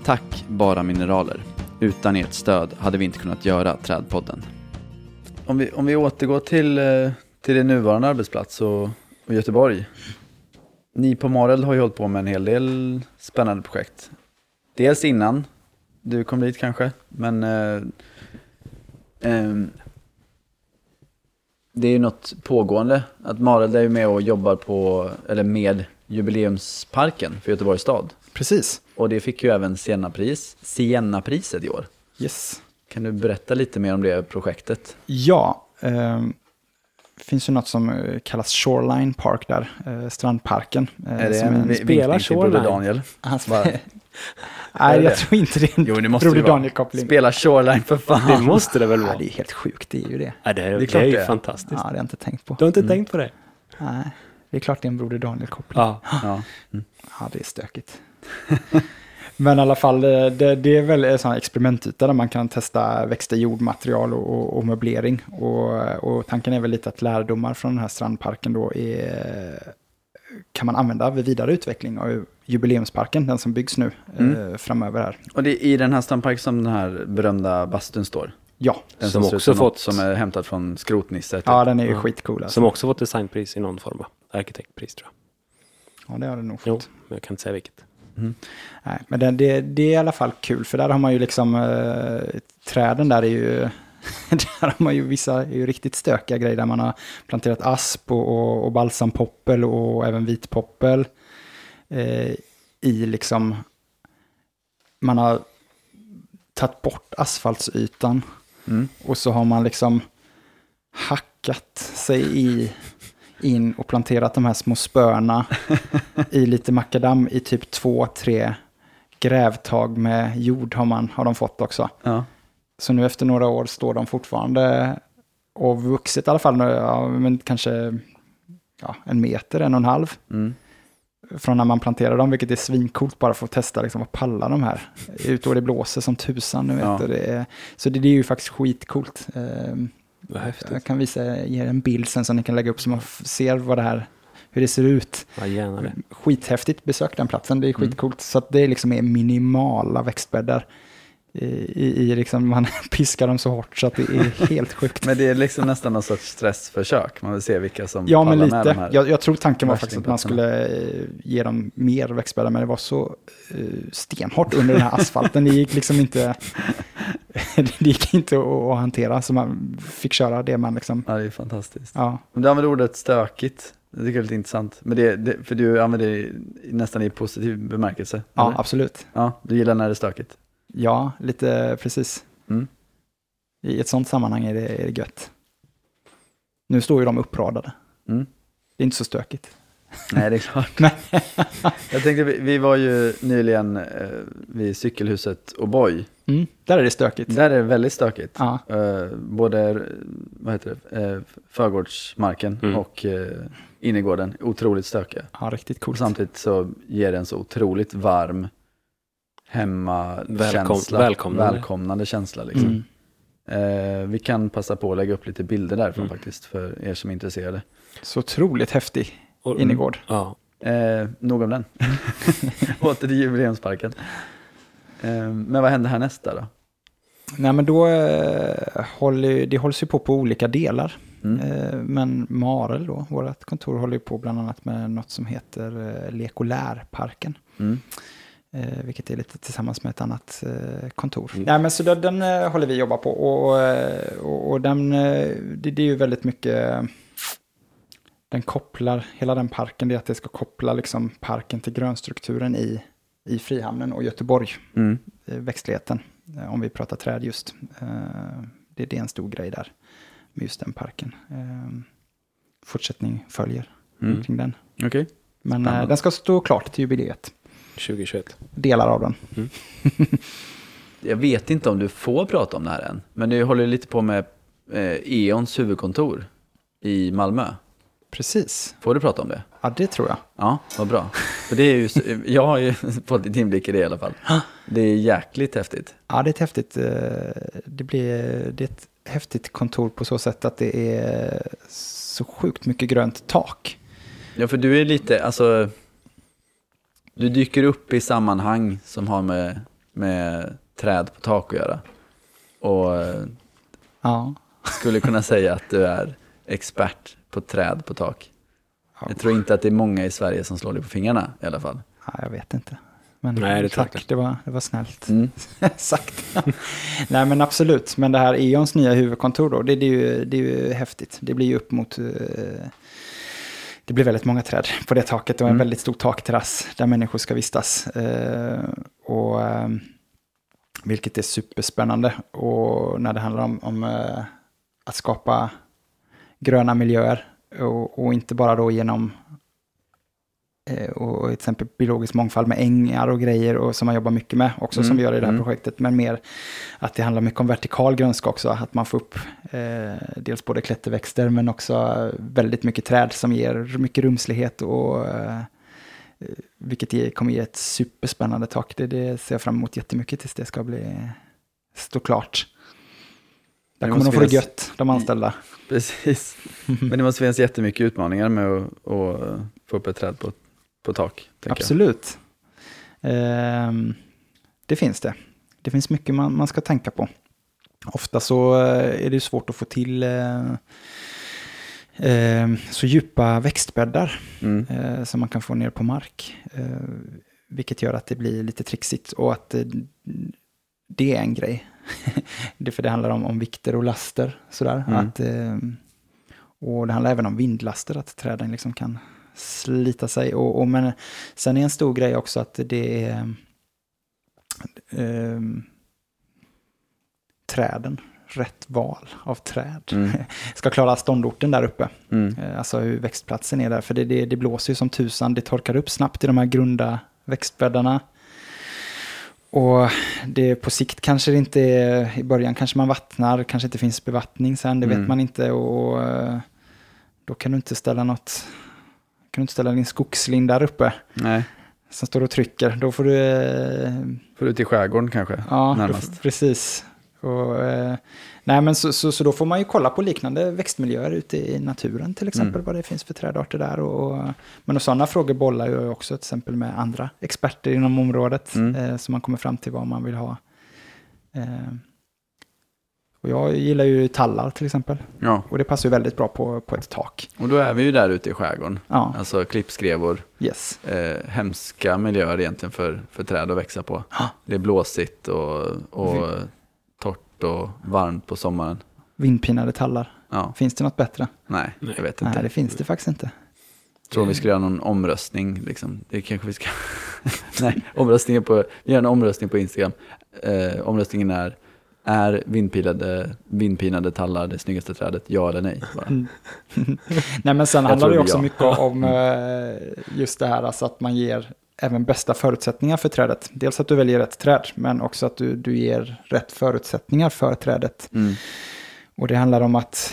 Tack Bara Mineraler. Utan ert stöd hade vi inte kunnat göra Trädpodden. Om vi, om vi återgår till, eh, till din nuvarande arbetsplats och, och Göteborg. Ni på Mareld har ju hållit på med en hel del spännande projekt. Dels innan du kom dit kanske, men eh, ehm, det är ju något pågående. Att Mareld är ju med och jobbar på, eller med jubileumsparken för Göteborgs stad. Precis. Och det fick ju även Sienna-pris, Sienna-priset i år. Yes. Kan du berätta lite mer om det projektet? Ja, eh, det finns ju något som eh, kallas Shoreline Park där, eh, strandparken. eh, är det som en, en spelar Shoreline? Daniel? Hans, Bara- Nej, det jag det? tror inte det Jo, det måste Broder det. Daniel-koppling. Spela Shoreline för fan. Det måste det väl Ja, vara? det är helt sjukt, det är ju det. Ja, det, är, Det är det klart är ju det fantastiskt. Ja, det har jag inte tänkt på. Du har inte Mm. tänkt på det? Nej, det är klart det är en Broder Daniel-koppling. Ja. Ja. Ja, det är stökigt. Men i alla fall, eh, det, det är väl en sån experimentyta där man kan testa växter, jordmaterial och, och, och möblering. Och, och tanken är väl lite att lärdomar från den här strandparken då är, kan man använda vid vidare utveckling av jubileumsparken, den som byggs nu Mm. eh, framöver här. Och det är i den här strandparken som den här berömda bastun står. Ja, Den Som också som något fått- Som är hämtat från Skrotnisse. typ. ja den är ju Ja. skitcool. Alltså. Som också fått designpris i någon form, va? Arkitektpris tror jag. Ja, det har den nog fått. Jo, men jag kan inte säga vilket. Nej, men det, det, det är i alla fall kul, för där har man ju liksom, eh, träden där är ju, där har man ju vissa ju riktigt stökiga grejer, där man har planterat asp och, och, och balsampoppel och även vitpoppel eh, i liksom, man har tagit bort asfaltsytan Mm. och så har man liksom hackat sig i, in och planterat de här små spöna i lite makadam i typ två, tre grävtag med jord har, man, har de fått också. Ja. Så nu efter några år står de fortfarande och vuxit i alla fall, ja, men kanske ja, en meter, en och en halv Mm. från när man planterade dem, vilket är svincoolt bara för att testa liksom, vad pallar de här. Ut och det blåser som tusan, nu vet Ja. du, det är, Så det, det är ju faktiskt skitcoolt. Ehm, jag kan visa er en bild sen som ni kan lägga upp så man ser vad det här, hur det ser ut. Ja, gärna det. Skithäftigt, besök den platsen, det är Mm. skitcoolt. Så att det liksom är minimala växtbäddar. I, i, liksom, man piskar dem så hårt så att det är helt sjukt. Men det är liksom nästan någon sorts stressförsök. Man vill se vilka som Ja, men pallar med de lite. här. Jag, jag tror tanken var faktiskt att man skulle eh, ge dem mer växtbäddar, men det var så eh, stenhårt under den här asfalten. Det gick liksom inte, det gick inte att, hantera, så man fick köra det man liksom, Ja, det är fantastiskt. ja. Men Du använder ordet stökigt. Det tycker jag är lite intressant. Men det, det, för du använder det nästan i positiv bemärkelse. ja, eller? absolut. ja, du gillar när det är stökigt. Ja, lite precis. Mm. I ett sånt sammanhang är det, är det gött. Nu står ju de uppradade. Mm. Det är inte så stökigt. Nej, det är klart. Jag tänkte, vi, vi var ju nyligen eh, vid cykelhuset O'boy. Mm, där är det stökigt. Där är det väldigt stökigt. Ja, Eh, både eh, vad heter det, eh, förgårdsmarken Mm. och eh, innergården. Otroligt stökiga. ja, riktigt Och coolt. samtidigt så ger det en så otroligt varm hemmakänsla. välkomnande. välkomnande känsla. Liksom. Mm. Eh, vi kan passa på att lägga upp lite bilder därifrån Mm. faktiskt för er som är intresserade. Så otroligt häftig Och- innergård. Ja, Eh, nog om den. Åter till jubileumsparken. Eh, men vad händer härnäst där då? Nej, men då eh, håller det hålls ju på på olika delar. Mm. Eh, men Marel då, vårt kontor, håller ju på bland annat med något som heter eh, Lekolärparken. Mm. Eh, vilket är lite tillsammans med ett annat eh, kontor. Mm. Nej, men så den, den eh, håller vi jobba på. Och, eh, och, och den, eh, det, det är ju väldigt mycket... Den kopplar, hela den parken, det är att det ska koppla liksom parken till grönstrukturen i, i Frihamnen och Göteborg. Mm. växtligheten, om vi pratar träd just. Det, det är en stor grej där, med just den parken. Fortsättning följer Mm. kring den. Okej. Men den ska stå klart till jubileet, 2021. delar av den. Jag vet inte om du får prata om det här än, men du håller lite på med eh, E.ONs huvudkontor i Malmö. Precis, Får du prata om det? ja det tror jag. Ja, vad bra. För det är ju, jag har ju fått lite inblick i det i alla fall. Det är jäkligt häftigt. Ja, det är ett häftigt, eh, det blir, det är ett häftigt kontor på så sätt att det är så sjukt mycket grönt tak. Ja, för du är lite, alltså, du dyker upp i sammanhang som har med, med träd på tak att göra. Och Ja, skulle kunna säga att du är expert på träd på tak. Ja. Jag tror inte att det är många i Sverige som slår dig på fingrarna i alla fall. ja jag vet inte. Men Nej, det tack, det var, det var snällt. Mm. sagt. Nej men absolut, men det här E.ONs nya huvudkontor då, det, det, är, ju, det är ju häftigt. Det blir ju upp mot... eh, det blir väldigt många träd på det taket och en Mm. väldigt stor takterrass där människor ska vistas. Eh, och, eh, vilket är superspännande. Och när det handlar om, om eh, att skapa gröna miljöer och, och inte bara då genom och och till exempel biologisk mångfald med ängar och grejer och som man jobbar mycket med också som Mm, vi gör i det här mm. projektet. Men mer att det handlar mycket om vertikal grönska också, att man får upp eh, dels både klätterväxter men också eh, väldigt mycket träd som ger mycket rumslighet och eh, eh, vilket ge, kommer ge ett superspännande tak. Det, det ser jag fram emot jättemycket tills det ska bli stå klart. Där Det kommer de få det gött, de anställda. Precis. Men det måste finnas jättemycket utmaningar med att, att få upp ett träd på, på tak. Absolut. Ehm, det finns det. Det finns mycket man, man ska tänka på. Ofta så eh, är det svårt att få till eh, ehm, så djupa växtbäddar Mm. eh, som man kan få ner på mark. Eh, vilket gör att det blir lite trixigt och att eh, det är en grej. det, för det handlar om, om vikter och laster. Sådär. Mm. Att, eh, och det handlar även om vindlaster, att träden liksom kan slita sig. Och, och, men sen är en stor grej också att det är eh, träden, rätt val av träd. Mm. Ska klara ståndorten där uppe. Mm. Eh, Alltså hur växtplatsen är där. För det, det, det blåser ju som tusan, det torkar upp snabbt i de här grunda växtbäddarna. Och det på sikt kanske det inte är, i början kanske man vattnar, kanske inte finns bevattning sen, det Mm. vet man inte. Och eh, då kan du inte ställa något, kan du inte ställa din skogslind där uppe Nej, som står och trycker. Då får du, eh, får ut i skärgården kanske. ja, då, närmast. precis. Och, eh, nej men så, så, så då får man ju kolla på liknande växtmiljöer ute i naturen till exempel, Mm. vad det finns för trädarter där. Och, och, men och sådana frågor bollar jag också till exempel med andra experter inom området, Mm. eh, så man kommer fram till vad man vill ha. Eh, och jag gillar ju tallar till exempel, Ja, och det passar ju väldigt bra på, på ett tak. och då är vi ju där ute i skärgården. Ja, Alltså klippskrevor, yes. eh, hemska miljöer egentligen för, för träd att växa på. Ja. Det är blåsigt och, och torrt och varmt på sommaren. Vindpinade tallar. Ja, Finns det något bättre? nej, Nej. jag vet inte. Nej, det finns det faktiskt inte. tror vi ska göra någon omröstning. Liksom. Det kanske vi ska. Nej, omröstningen på, vi gör en omröstning på Instagram. Eh, omröstningen är, är vindpinade, vindpinade tallar det snyggaste trädet? Ja eller nej? Mm. Nej men sen handlar det också ja. mycket om eh, just det här alltså att man ger även bästa förutsättningar för trädet. Dels att du väljer rätt träd, men också att du, du ger rätt förutsättningar för trädet. Mm. Och det handlar om att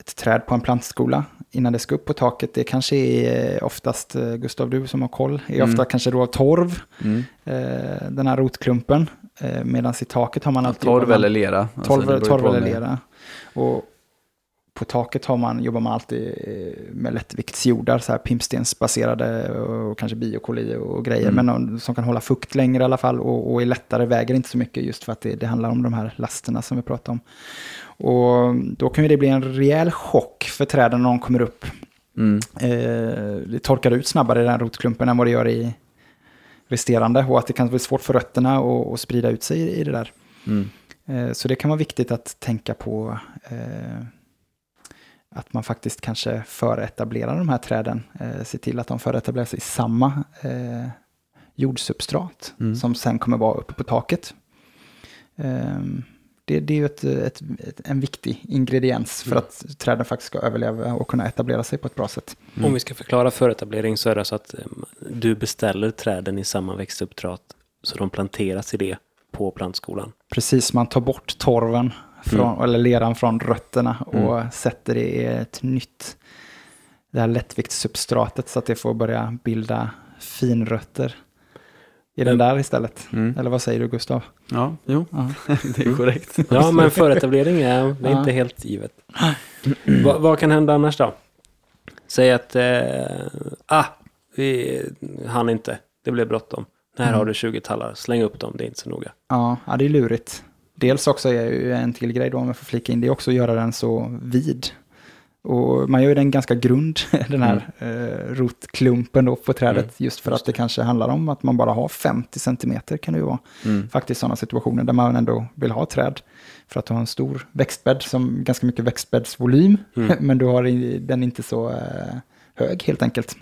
ett träd på en plantskola, innan det ska upp på taket, det kanske är oftast, eh, Gustav du som har koll, är Mm. ofta kanske då torv, Mm. eh, den här rotklumpen. Eh, Medan i taket har man alltid... torv eller lera. Alltså, Torv, ju torv eller lera. Och på taket har man, jobbar man alltid eh, med lättviktsjordar, så här pimpstensbaserade och kanske biokoli och grejer, Mm. men som kan hålla fukt längre i alla fall och, och är lättare, väger inte så mycket just för att det, det handlar om de här lasterna som vi pratade om. Och då kan ju det bli en rejäl chock för träden när de kommer upp. Mm. Eh, det torkar ut snabbare i den rotklumpen än vad det gör i resterande och att det kan bli svårt för rötterna att sprida ut sig i, i det där. Mm. Eh, Så det kan vara viktigt att tänka på eh, att man faktiskt kanske företablerar de här träden. Eh, se till att de företablerar sig i samma eh, jordsubstrat Mm. som sen kommer vara uppe på taket. Eh, det, det är ju ett, ett, ett, en viktig ingrediens för Mm. att träden faktiskt ska överleva och kunna etablera sig på ett bra sätt. Mm. Om vi ska förklara företablering så är det så att eh, du beställer träden i samma växtuppdrag så de planteras i det på plantskolan. Precis, man tar bort torven från, eller leran från rötterna och Mm. sätter det i ett nytt, det här lättviktssubstratet så att det får börja bilda finrötter i den där istället. Mm. Eller vad säger du Gustav? Ja, jo, Ja. det är korrekt. Ja, men företablering är, det är Ja. inte helt givet. Va, vad kan hända annars då? Säg att, eh, ah, vi hann inte, det blev bråttom. Här Mm. har du 20 tallar, släng upp dem, det är inte så noga. Ja, ja, det är lurigt. Dels också är ju en till grej då om jag får flika in, det är också att göra den så vid. Och man gör ju den ganska grund, den här eh, rotklumpen då på trädet, Mm, just för att det kanske handlar om att man bara har 50 centimeter kan det ju vara. Mm. faktiskt sådana situationer där man ändå vill ha träd. För att du har en stor växtbädd som ganska mycket växtbäddsvolym. Mm. Men du har i- den inte så eh, hög helt enkelt.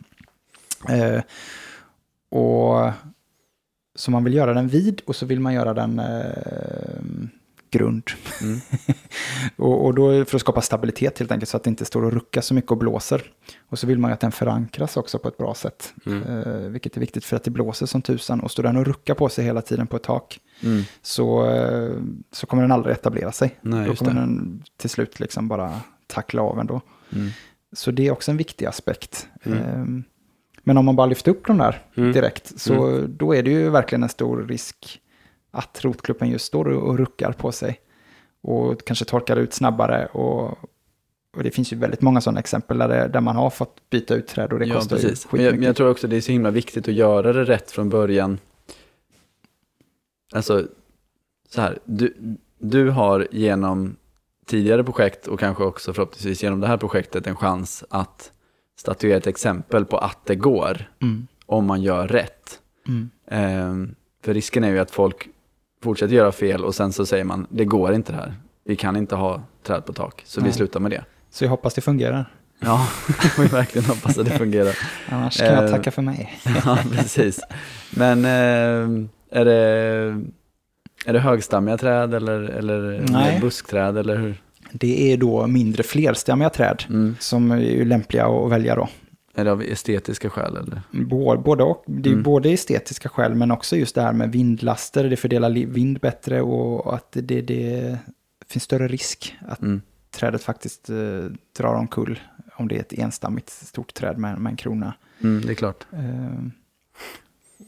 Eh, och så man vill göra den vid och så vill man göra den eh, grund. Mm. och, och då för att skapa stabilitet helt enkelt så att det inte står och ruckar så mycket och blåser. Och så vill man ju att den förankras också på ett bra sätt. Mm. Eh, vilket är viktigt för att det blåser som tusan. Och står den och ruckar på sig hela tiden på ett tak Mm. så, eh, så kommer den aldrig etablera sig. Nej, Då kommer det. den till slut liksom bara tackla av ändå. Mm. Så det är också en viktig aspekt. Mm. Eh, Men om man bara lyfter upp de där Mm. direkt så då är det ju verkligen en stor risk att rotkluppen just står och ruckar på sig. Och kanske torkar ut snabbare. Och, och det finns ju väldigt många sådana exempel där, det, där man har fått byta ut träd och det ja, kostar ju precis. Men jag, men jag tror också det är så himla viktigt att göra det rätt från början. Alltså, så här, du, du har genom tidigare projekt och kanske också förhoppningsvis genom det här projektet en chans att statuera ett exempel på att det går Mm. om man gör rätt. Mm. Ehm, för risken är ju att folk fortsätter göra fel och sen så säger man det går inte det här. Vi kan inte ha träd på tak, så vi Nej. slutar med det. Så jag hoppas det fungerar. Ja, vi verkligen hoppas att det fungerar. Annars kan jag Eh, tacka för mig. Ja, precis. Men eh, är, det, är det högstammiga träd eller, eller Nej. buskträd eller hur? Det är då mindre flerstämmiga träd Mm. som är lämpliga att välja då. Är det av estetiska skäl eller? Bå- Både och. Det är Mm. både estetiska skäl men också just det här med vindlaster. Det fördelar vind bättre och att det, det finns större risk att Mm. trädet faktiskt eh, drar omkull om det är ett enstammigt stort träd med, med en krona. Mm, det är klart. Eh,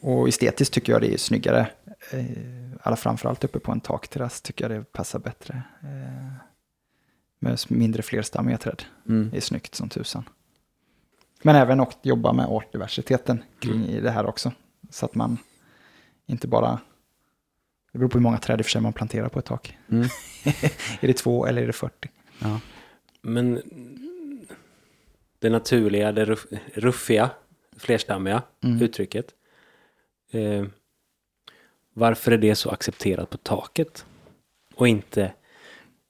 och estetiskt tycker jag det är snyggare. Eh, alla framförallt uppe på en takterrass tycker jag det passar bättre. Eh, med mindre flerstammiga träd. Mm. Det är snyggt som tusan. Men även att jobba med artdiversiteten kring i det här också. Så att man inte bara... Det beror på hur många träd i för sig man planterar på ett tak. Mm. är det två eller är det 40? Ja. Men det naturliga, det ruff, ruffiga, flerstammiga Mm. uttrycket. Eh, varför är det så accepterat på taket och inte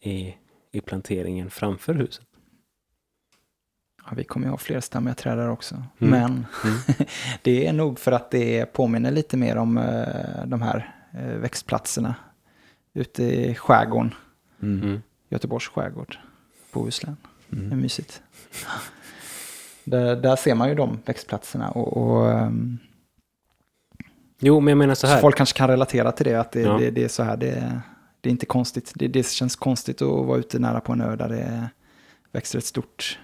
i, i planteringen framför huset? Ja, vi kommer ju ha flerstammiga träd där också. Mm. Men Mm. det är nog för att det påminner lite mer om eh, de här eh, växtplatserna ute i skärgården. Mm. Mm. Göteborgs skärgård, Bohuslän. Det är Mm. mysigt. Där, där ser man ju de växtplatserna och, och ehm, Jo, men jag menar så så här. folk kanske kan relatera till det, att det, Ja. det, det är så här, det, det är inte konstigt. Det, det känns konstigt att vara ute nära på en ö där det växer ett stort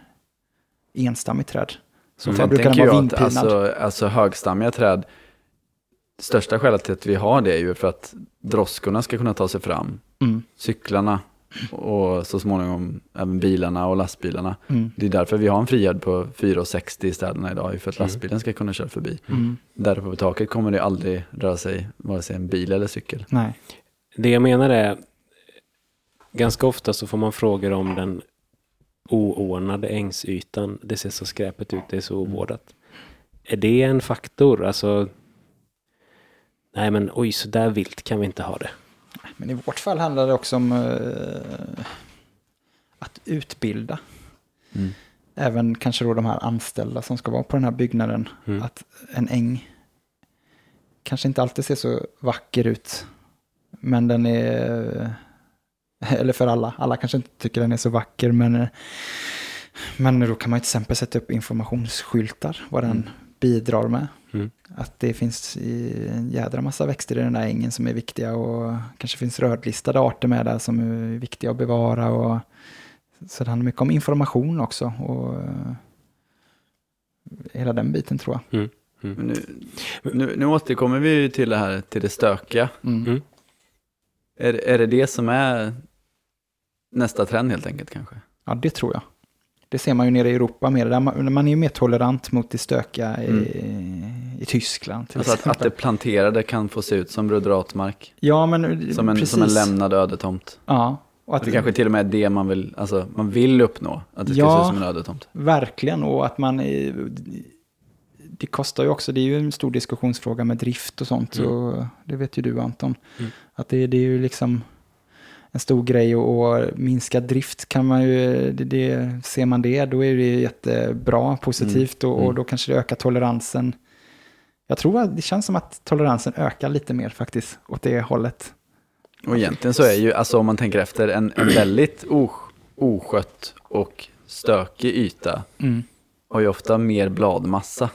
enstammigt träd. Så Mm. brukar den vara vindpinad. alltså, alltså högstammiga träd, största skälet till att vi har det är ju för att droskorna ska kunna ta sig fram. Mm. Cyklarna och så småningom även bilarna och lastbilarna. Mm. Det är därför vi har en frihjärd på 4,60 i städerna idag, för att Mm. lastbilen ska kunna köra förbi. Mm. Där uppe på taket kommer det aldrig röra sig vare sig en bil eller cykel. Nej. Det jag menar är, ganska ofta så får man frågor om den oordnade ängsytan. Det ser så skräpet ut, det är så ovårdat. Är det en faktor? Alltså, nej men oj, så där vilt kan vi inte ha det. Men i vårt fall handlar det också om eh, att utbilda. Mm. Även kanske då de här anställda som ska vara på den här byggnaden. Mm. Att en äng kanske inte alltid ser så vacker ut. Men den är, eller för alla, alla kanske inte tycker den är så vacker. Men, eh, men då kan man till exempel sätta upp informationsskyltar vad den Mm. bidrar med. Mm. Att det finns i en jädra massa växter i den där ängen som är viktiga och kanske finns rödlistade arter med där som är viktiga att bevara. Och, så det handlar mycket om information också och eh, hela den biten tror jag. Men nu, nu, nu återkommer vi ju till det här, till det stökiga. Mm. Mm. Är, är det det som är nästa trend helt enkelt kanske? Ja, det tror jag. Det ser man ju nere i Europa mer. Där man, man är ju mer tolerant mot det stökiga i, i Tyskland Alltså att, att det planterade kan få se ut som ruderatmark, ja, men som en, precis. som en lämnad ödetomt. Ja, och Att det kanske till och med är det man vill, alltså, man vill uppnå, att det ska Ja. se ut som en ödetomt. Verkligen, och att man... Det kostar ju också, det är ju en stor diskussionsfråga med drift och sånt. Mm. Så det vet ju du Anton. Mm. Att det, det är ju liksom en stor grej och, och minska drift kan man ju, det, det, ser man det då är det jättebra, positivt och, och Mm. då kanske det ökar toleransen. Jag tror att det känns som att toleransen ökar lite mer faktiskt åt det hållet. Och egentligen så är ju, alltså om man tänker efter, en, en väldigt os, oskött och stökig yta Mm. har ju ofta mer bladmassa.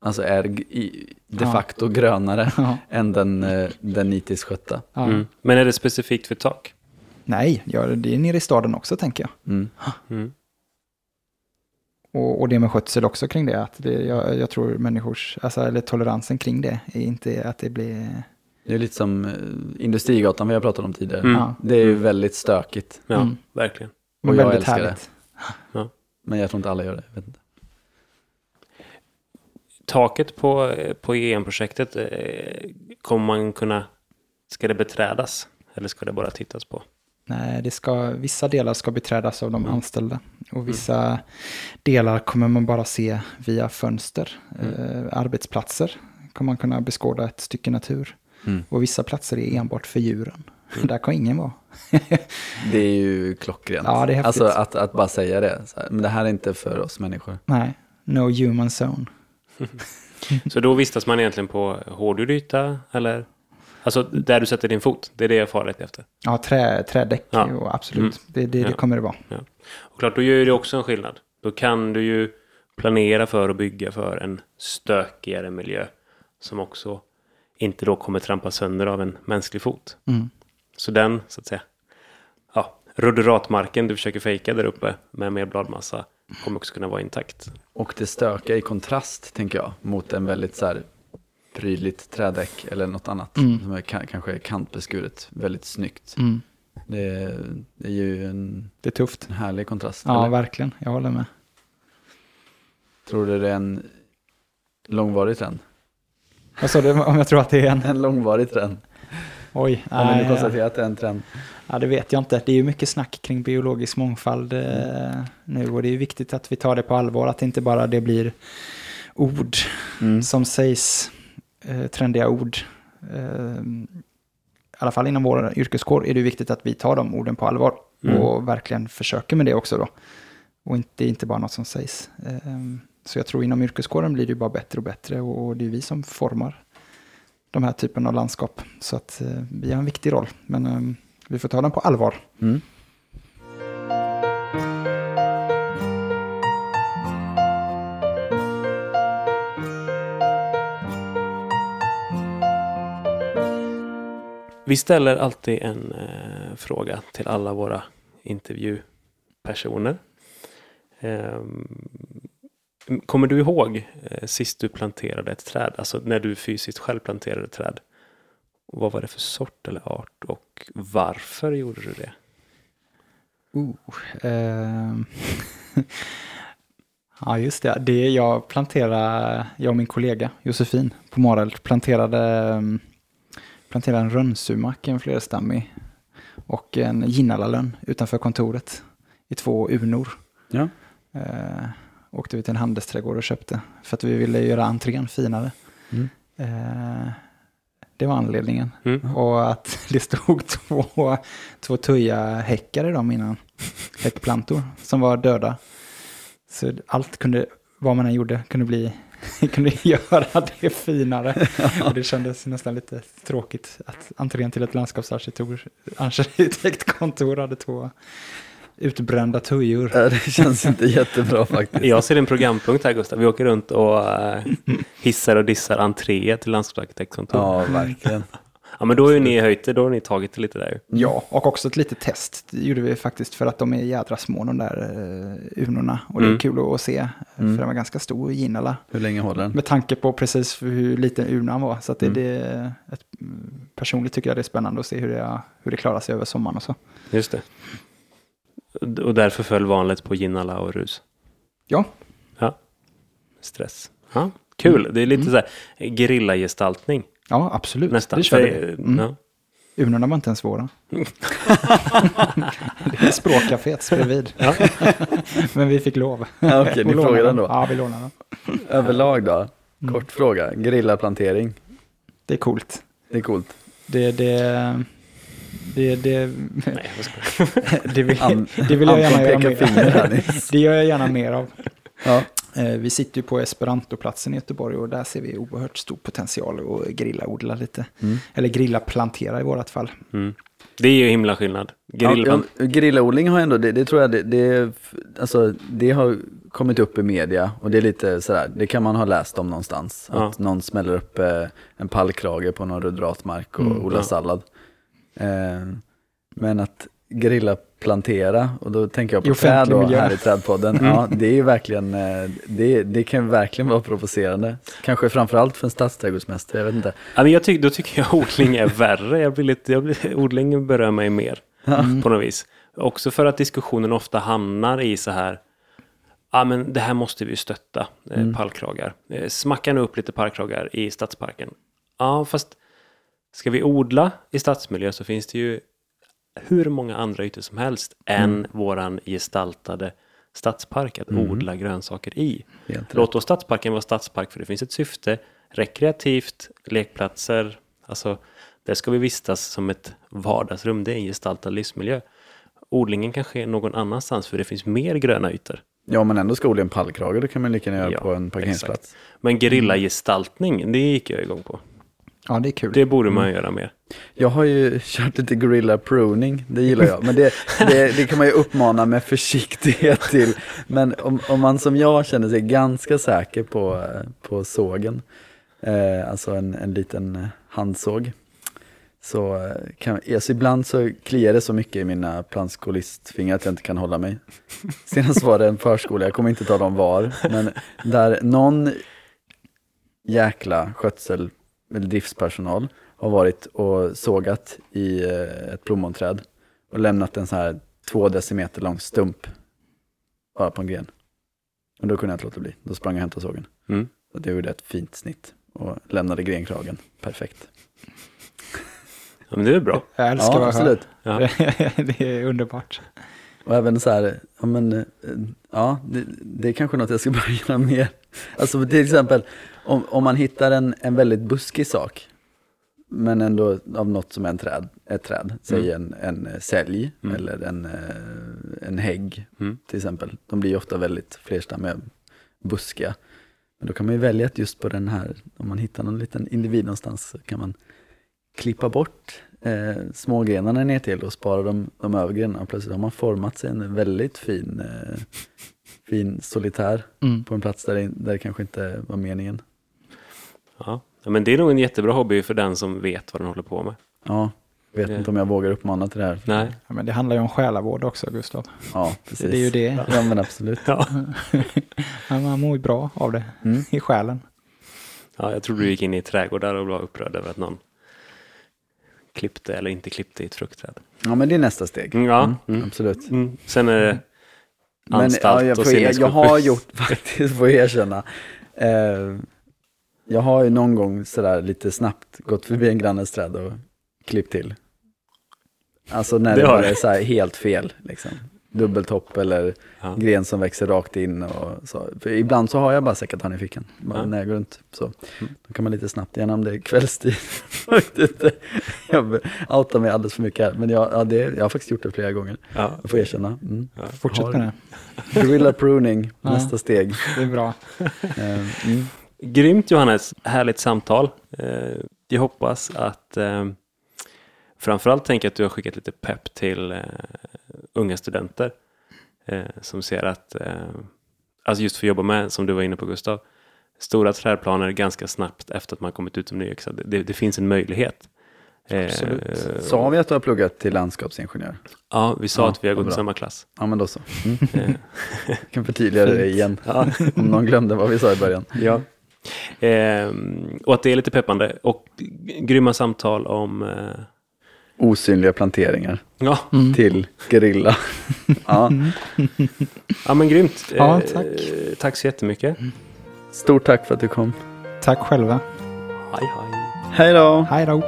Alltså är i, de Ja. facto grönare Ja. än den, eh, den nitiskt skötta. Ja. Mm. Men är det specifikt för tak? Nej, ja, det är nere i staden också tänker jag. Mm. Mm. Och, och det med skötsel också kring det. Att det jag, jag tror människors, alltså, eller toleransen kring det är inte att det blir... Det är lite som eh, Industrigatan vi har pratat om tidigare. Mm. Ja, Det är ju väldigt stökigt, Ja, Mm. verkligen. men Och jag väldigt älskar det. härligt. men jag tror inte alla gör det. Jag vet inte. Taket på, på EM-projektet, eh, kommer man kunna, ska det beträdas? Eller ska det bara tittas på? Nej, det ska, vissa delar ska beträdas av de Mm. anställda. Och vissa delar kommer man bara se via fönster. Mm. Eh, arbetsplatser kommer man kunna beskåda ett stycke natur. Mm. Och vissa platser är enbart för djuren. Mm. Där kan ingen vara. Det är ju klockrent. Ja, det är häftigt. alltså att, att bara säga det. Så här, men det här är inte för oss människor. Nej, no human zone. Så då vistas man egentligen på hårdgjord yta? Eller? Alltså där du sätter din fot, det är det jag far lite efter. Ja, trä, trädäck, Ja. jo, absolut. Mm. Det, det, Ja. det kommer det vara. Och klart, då gör det också en skillnad. Då kan du ju planera för och bygga för en stökigare miljö. Som också inte då kommer trampa sönder av en mänsklig fot. Mm. Så den, så att säga, ja, ruderatmarken du försöker fejka där uppe med mer bladmassa kommer också kunna vara intakt. Och det stökar i kontrast, tänker jag, mot en väldigt så här prydligt trädäck eller något annat. Mm. Som är, ka- kanske är kantbeskuret, väldigt snyggt. Mm. Det, är- det är ju en, Det är tufft. en härlig kontrast. Ja, eller? verkligen. Jag håller med. Tror du det är en långvarig trend? Vad sa du om jag tror att det är en? En långvarig trend. Oj, Om vi nu nej, konstaterar att det är en trend. ja, det vet jag inte. Det är ju mycket snack kring biologisk mångfald eh, nu och det är viktigt att vi tar det på allvar. Att inte bara det blir ord Mm. som sägs, eh, trendiga ord. Eh, I alla fall inom vår yrkeskår är det viktigt att vi tar de orden på allvar Mm. och verkligen försöker med det också då. Och inte, inte bara något som sägs. Eh, så jag tror inom yrkeskåren blir det bara bättre och bättre och, och det är vi som formar de här typen av landskap. Så att eh, vi har en viktig roll, men eh, vi får ta den på allvar. Mm. Vi ställer alltid en eh, fråga till alla våra intervjupersoner. Eh, kommer du ihåg eh, sist du planterade ett träd? Alltså när du fysiskt själv planterade ett träd. Vad var det för sort eller art och varför gjorde du det? Uh, ja, just det. det. Jag planterade, jag och min kollega Josefin på Mareld planterade, ehm, planterade en rönnsumak, en flerstammig och en ginnalalön utanför kontoret i två urnor. Ja. Eh, åkte vi till en handelsträdgård och köpte för att vi ville göra entrén finare. Mm. Eh, det var anledningen. Mm. Och att det stod två, två tuja-häckar i dem innan. Häckplantor som var döda. Så allt kunde, vad man än gjorde, kunde bli kunde göra det finare. Och det kändes nästan lite tråkigt att entrén till ett landskapsarkitektkontor hade två utbrända tujor. Ja, Det känns inte jättebra faktiskt. Jag ser en programpunkt här Gustav. Vi åker runt och eh, hissar och dissar entréer till landskapsarkitektkontor. Ja. Ja, men då har ju ni höjt det, då har ni tagit det lite där ju. Ja, och också ett litet test. Det gjorde vi faktiskt för att de är jädra små de där uh, urnorna. Och det är Mm. kul att se. Mm. För den var ganska stor ginala. Hur länge håller den? Med tanke på precis hur liten urnan var. Så att det, Mm. det är ett, personligt tycker jag det är spännande att se hur det, hur det klarar sig över sommaren och så. Just det. Och därför föll vanligt på Ginala och Rus. Ja. Ja. Stress. Ja, kul. Det är lite Mm. så här gerillagestaltning Ja, absolut. nästan. Det körde vi. Mm. ja. Urnorna var inte ens svåra. det är språkcaféet bredvid. Ja. Men vi fick lov. Ja, Okej, Och ni frågade ändå. Ja, vi lånade dem. Överlag då? Mm. Kort fråga. Grillaplantering. Det är coolt. Det är coolt. Det, det, det, det, Nej, det, vill, det vill jag gärna göra mer. nyss. Det gör jag gärna mer av. Ja. Eh, Vi sitter ju på Esperantoplatsen i Göteborg och där ser vi oerhört stor potential att grilla-odla lite. Mm. Eller grilla-plantera i vårat fall. Mm. Det är ju himla skillnad. Grill, Ja, ja, grillaodling har ändå, det, det tror jag, det, det, alltså, det har kommit upp i media och det är lite sådär, det kan man ha läst om någonstans. Ja. Att någon smäller upp eh, en pallkrage på någon rudratmark och Mm, odlar ja. sallad. Eh, men att grilla plantera, och då tänker jag I på träd då, miljö. här i Trädpodden. Mm. Ja, det är ju verkligen, eh, det, det kan verkligen vara provocerande. Kanske framförallt för en stadsträdgårdsmästare, jag vet inte. Ja, men jag tyck, då tycker jag odling är värre. Jag blir lite, jag blir, odling berör mig mer Mm. på något vis. Också för att diskussionen ofta hamnar i så här, ja men det här måste vi stötta, eh, Mm. pallkragar. Eh, smacka nu upp lite pallkragar i stadsparken. Ja, fast ska vi odla i stadsmiljö så finns det ju hur många andra ytor som helst än våran gestaltade stadspark att Mm. odla grönsaker i. Låt då stadsparken vara stadspark för det finns ett syfte. Rekreativt, lekplatser, alltså där ska vi vistas som ett vardagsrum, det är en gestaltad livsmiljö. Odlingen kan ske någon annanstans för det finns mer gröna ytor. Ja, om man ändå ska odla en pallkrage, då kan man lika gärna göra Ja, på en parkeringsplats. Men gerillagestaltning, det gick jag igång på. Ja, det är kul. Det borde man göra mer. Jag har ju kört lite gorilla pruning, det gillar jag. Men det, det, det kan man ju uppmana med försiktighet till. Men om, om man som jag känner sig ganska säker på, eh, på sågen, eh, alltså en, en liten handsåg, så eh, kan alltså ibland så kliar det så mycket i mina plantskolistfingrar att jag inte kan hålla mig. Senast var det en förskola, jag kommer inte tala om var, men där någon jäkla skötsel eller driftspersonal har varit och sågat i eh, ett plommonträd och lämnat en så här två decimeter lång stump bara på en gren. Och då kunde jag inte låta bli. Då sprang jag och hämtade sågen. Mm. Så det gjorde ett fint snitt och lämnade grenkragen. Perfekt. Ja, men det är bra. Jag älskar Ja, hör. Ja. det är underbart. Och även så här, ja men, eh, ja det, det är kanske något jag ska börja göra mer. Alltså till exempel, om, om man hittar en, en väldigt buskig sak, men ändå av något som är en träd, ett träd, säg en, en eh, sälj Mm. eller en, eh, en hägg Mm. till exempel. De blir ju ofta väldigt flerstammiga, buskiga. Men då kan man ju välja att just på den här, om man hittar någon liten individ någonstans, så kan man klippa bort eh, smågrenarna ner till och spara de, de övre och plötsligt har man format sig en väldigt fin, eh, fin solitär Mm. på en plats där det, där det kanske inte var meningen. Ja. Ja, men det är nog en jättebra hobby för den som vet vad den håller på med. Ja, vet Det- inte om jag vågar uppmana till det här. Nej. Ja, men det handlar ju om själavård också, Gustav. Ja, precis. Det är ju det. Ja, men absolut. Ja. Ja, Man mår ju bra av det Mm. i själen. ja, jag trodde du gick in i trädgårdar och var upprörd över att någon klippte eller inte klippte i ett fruktträd. Ja, men det är nästa steg. Mm, ja, Mm, mm. Absolut. Mm. Sen är det Men anstalt ja, jag, och jag, jag har gjort, faktiskt får jag erkänna, eh, jag har ju någon gång sådär lite snabbt gått förbi en grannes träd och klippt till. Alltså när Det det, bara är så här helt fel, liksom. Dubbeltopp eller Ja. gren som växer rakt in och så. För ibland så har jag bara sekatan i fickan, bara Ja. när jag går runt. Så Mm. då kan man lite snabbt igenom det är kvällstid. Jag outar mig alldeles för mycket här, men jag, ja, det, jag har faktiskt gjort det flera gånger. Ja. Jag får erkänna. Mm. Ja. Fortsätt med det. Gorilla pruning, Ja. nästa steg. Det är bra. Eh, mm. Grymt Johannes, härligt samtal. Eh, jag hoppas att eh, framförallt tänker jag att du har skickat lite pepp till eh, unga studenter eh, som ser att, eh, alltså just för att jobba med, som du var inne på Gustav, stora trädplaner ganska snabbt efter att man kommit ut som nyexad. Det, det finns en möjlighet. Eh, Sa vi att du har pluggat till landskapsingenjör? Ja, vi sa Ja, att vi har gått i samma klass. Ja, men då så. Mm. Eh, Jag kan förtydliga det igen, ja. om någon glömde vad vi sa i början. Ja. Ehm, och att det är lite peppande och grymma samtal om eh, Osynliga planteringar Ja, till gerilla. ja. ja men grymt. Ja, Eh, tack. tack så jättemycket. Stort tack för att du kom. Tack själva. Hej hej. Hej då! Hej då.